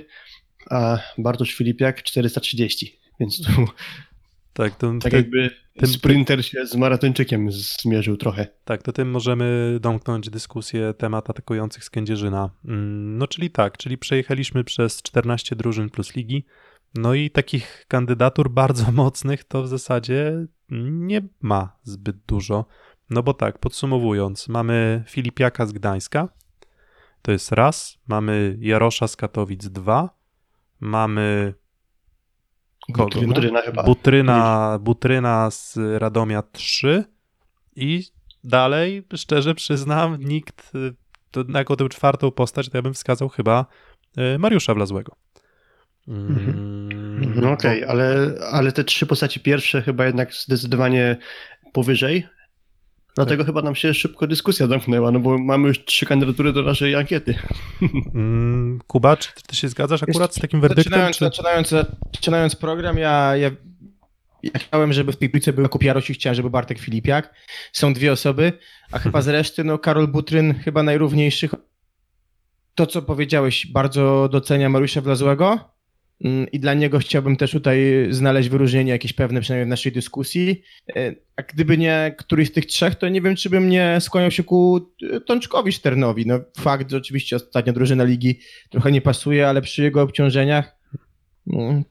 a Bartosz Filipiak 430. Więc tu Tak, to, tak te- jakby tym- sprinter się z maratończykiem zmierzył trochę. Tak, to tym możemy domknąć dyskusję temat atakujących z Kędzierzyna. Mm, No czyli tak, czyli przejechaliśmy przez 14 drużyn plus ligi. No i takich kandydatur bardzo mocnych to w zasadzie nie ma zbyt dużo. No bo tak, podsumowując, mamy Filipiaka z Gdańska, to jest raz, mamy Jarosza z Katowic dwa, mamy kogo? Butryna? Butryna chyba. Butryna, Butryna z Radomia 3 i dalej, szczerze przyznam, nikt y, to, jako tę czwartą postać, to ja bym wskazał chyba y, Mariusza Wlazłego. Mm, No okej, ale, ale te trzy postaci pierwsze chyba jednak zdecydowanie powyżej. Dlatego chyba nam się szybko dyskusja zamknęła, no bo mamy już trzy kandydatury do naszej ankiety. Mm, Kuba, czy ty się zgadzasz akurat z takim werdyktem? Zaczynając, Czy... zaczynając, zaczynając program, ja, ja, ja chciałem, żeby w tej piłce był Jakub i chciałem, żeby Bartek Filipiak. Są dwie osoby, a chyba z reszty, no Karol Butryn chyba najrówniejszych. To, co powiedziałeś, bardzo docenia Mariusza Wlazłego i dla niego chciałbym też tutaj znaleźć wyróżnienie jakieś pewne, przynajmniej w naszej dyskusji. E, A gdyby nie któryś z tych trzech, to nie wiem, czy bym nie skłaniał się ku e, Tączkowi Szternowi. No fakt, że oczywiście ostatnia drużyna ligi trochę nie pasuje, ale przy jego obciążeniach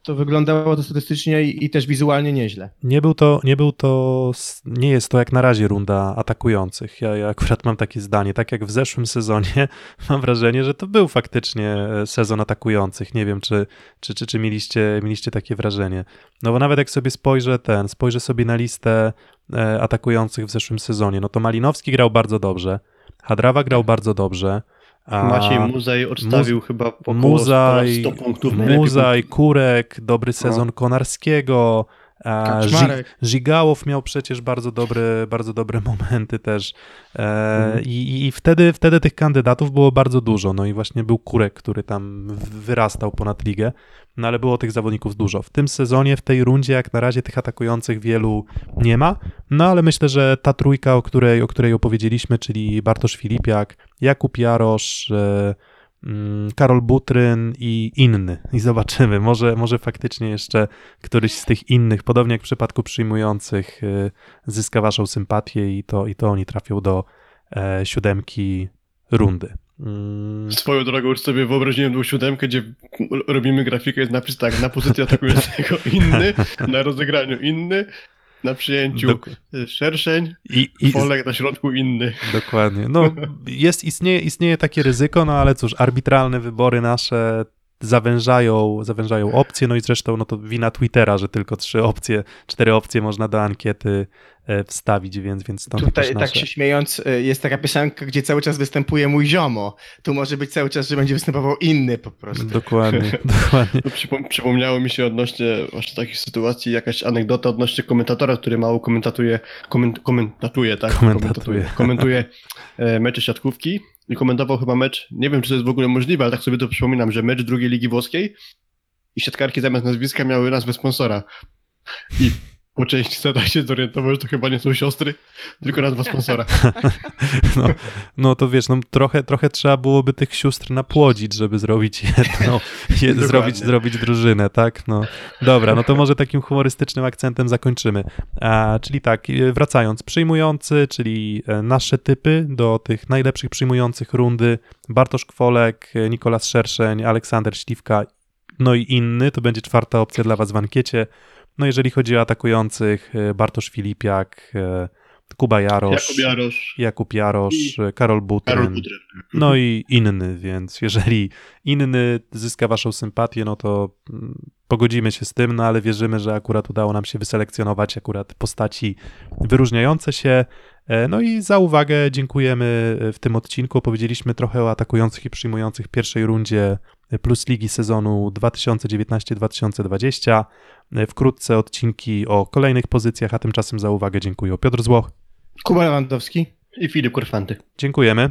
to wyglądało to statystycznie i, i też wizualnie nieźle. Nie był to, nie był to, nie jest to jak na razie runda atakujących. Ja, ja akurat mam takie zdanie, tak jak w zeszłym sezonie, mam wrażenie, że to był faktycznie e, sezon atakujących. Nie wiem, czy, czy, czy, czy mieliście, mieliście takie wrażenie. No bo nawet jak sobie spojrzę ten, spojrzę sobie na listę e, atakujących w zeszłym sezonie, no to Malinowski grał bardzo dobrze, Hadrawa grał bardzo dobrze, a Maciej Muzaj odstawił chyba około Muzaj, 100 punktów. Muzaj, Kurek, dobry sezon Konarskiego, a Kaczmarek. Żygałow miał przecież bardzo dobre, bardzo dobre momenty też. E, Mhm. i, i- wtedy, wtedy tych kandydatów było bardzo dużo. No i właśnie był Kurek, który tam wyrastał ponad ligę. No ale było tych zawodników dużo. W tym sezonie, w tej rundzie, jak na razie tych atakujących wielu nie ma. No ale myślę, że ta trójka, o której, o której opowiedzieliśmy, czyli Bartosz Filipiak, Jakub Jarosz, e, Karol Butryn i inny. I zobaczymy, może, może faktycznie jeszcze któryś z tych innych, podobnie jak w przypadku przyjmujących, y, zyska waszą sympatię i to, i to oni trafią do e, siódemki rundy. Mm, Swoją drogą już sobie wyobraziłem tą siódemkę, gdzie robimy grafikę, jest napis tak, na pozycji atakującego inny, na rozegraniu inny, na przyjęciu Dok- szerszeń, I, i, Polek na środku inny. Dokładnie. No, jest, istnieje, istnieje takie ryzyko, no ale cóż, arbitralne wybory nasze zawężają, zawężają opcje, no i zresztą no to wina Twittera, że tylko trzy opcje, cztery opcje można do ankiety e, wstawić, więc, więc stąd Tutaj tak nasze... się śmiejąc, y, jest taka piosenka, gdzie cały czas występuje mój ziomo. Tu może być cały czas, że będzie występował inny po prostu. Dokładnie, dokładnie. No, przypom- przypomniało mi się odnośnie właśnie takich sytuacji jakaś anegdota odnośnie komentatora, który mało komentatuje, koment- komentatuje, tak? Komentatuje. Komentuje e, mecze siatkówki i komentował chyba mecz, nie wiem czy to jest w ogóle możliwe, ale tak sobie to przypominam, że mecz drugiej ligi włoskiej i siatkarki zamiast nazwiska miały nazwę sponsora. I po części seta się zorientował, że to chyba nie są siostry, tylko nazwa sponsora. No, no to wiesz, no trochę, trochę trzeba byłoby tych sióstr napłodzić, żeby zrobić jedną, je, zrobić, zrobić drużynę, tak? No dobra, no to może takim humorystycznym akcentem zakończymy. A, czyli tak, e, wracając, przyjmujący, czyli e, nasze typy do tych najlepszych przyjmujących rundy, Bartosz Kwolek, e, Nikolas Szerszeń, Aleksander Śliwka, no i inny, to będzie czwarta opcja dla was w ankiecie. No jeżeli chodzi o atakujących, e, Bartosz Filipiak, e, Kuba Jarosz, Jakub Jarosz, Jakub Jarosz, I Karol Butryn, Karol Butryn. no i inny, więc jeżeli inny zyska waszą sympatię, no to mm, pogodzimy się z tym, no ale wierzymy, że akurat udało nam się wyselekcjonować akurat postaci wyróżniające się. E, No i za uwagę dziękujemy w tym odcinku. Opowiedzieliśmy trochę o atakujących i przyjmujących w pierwszej rundzie Plus Ligi sezonu 2019-2020. E, Wkrótce odcinki o kolejnych pozycjach, a tymczasem za uwagę dziękuję Piotr Złoch. Kuba Lewandowski. I Filip Korfanty. Dziękujemy.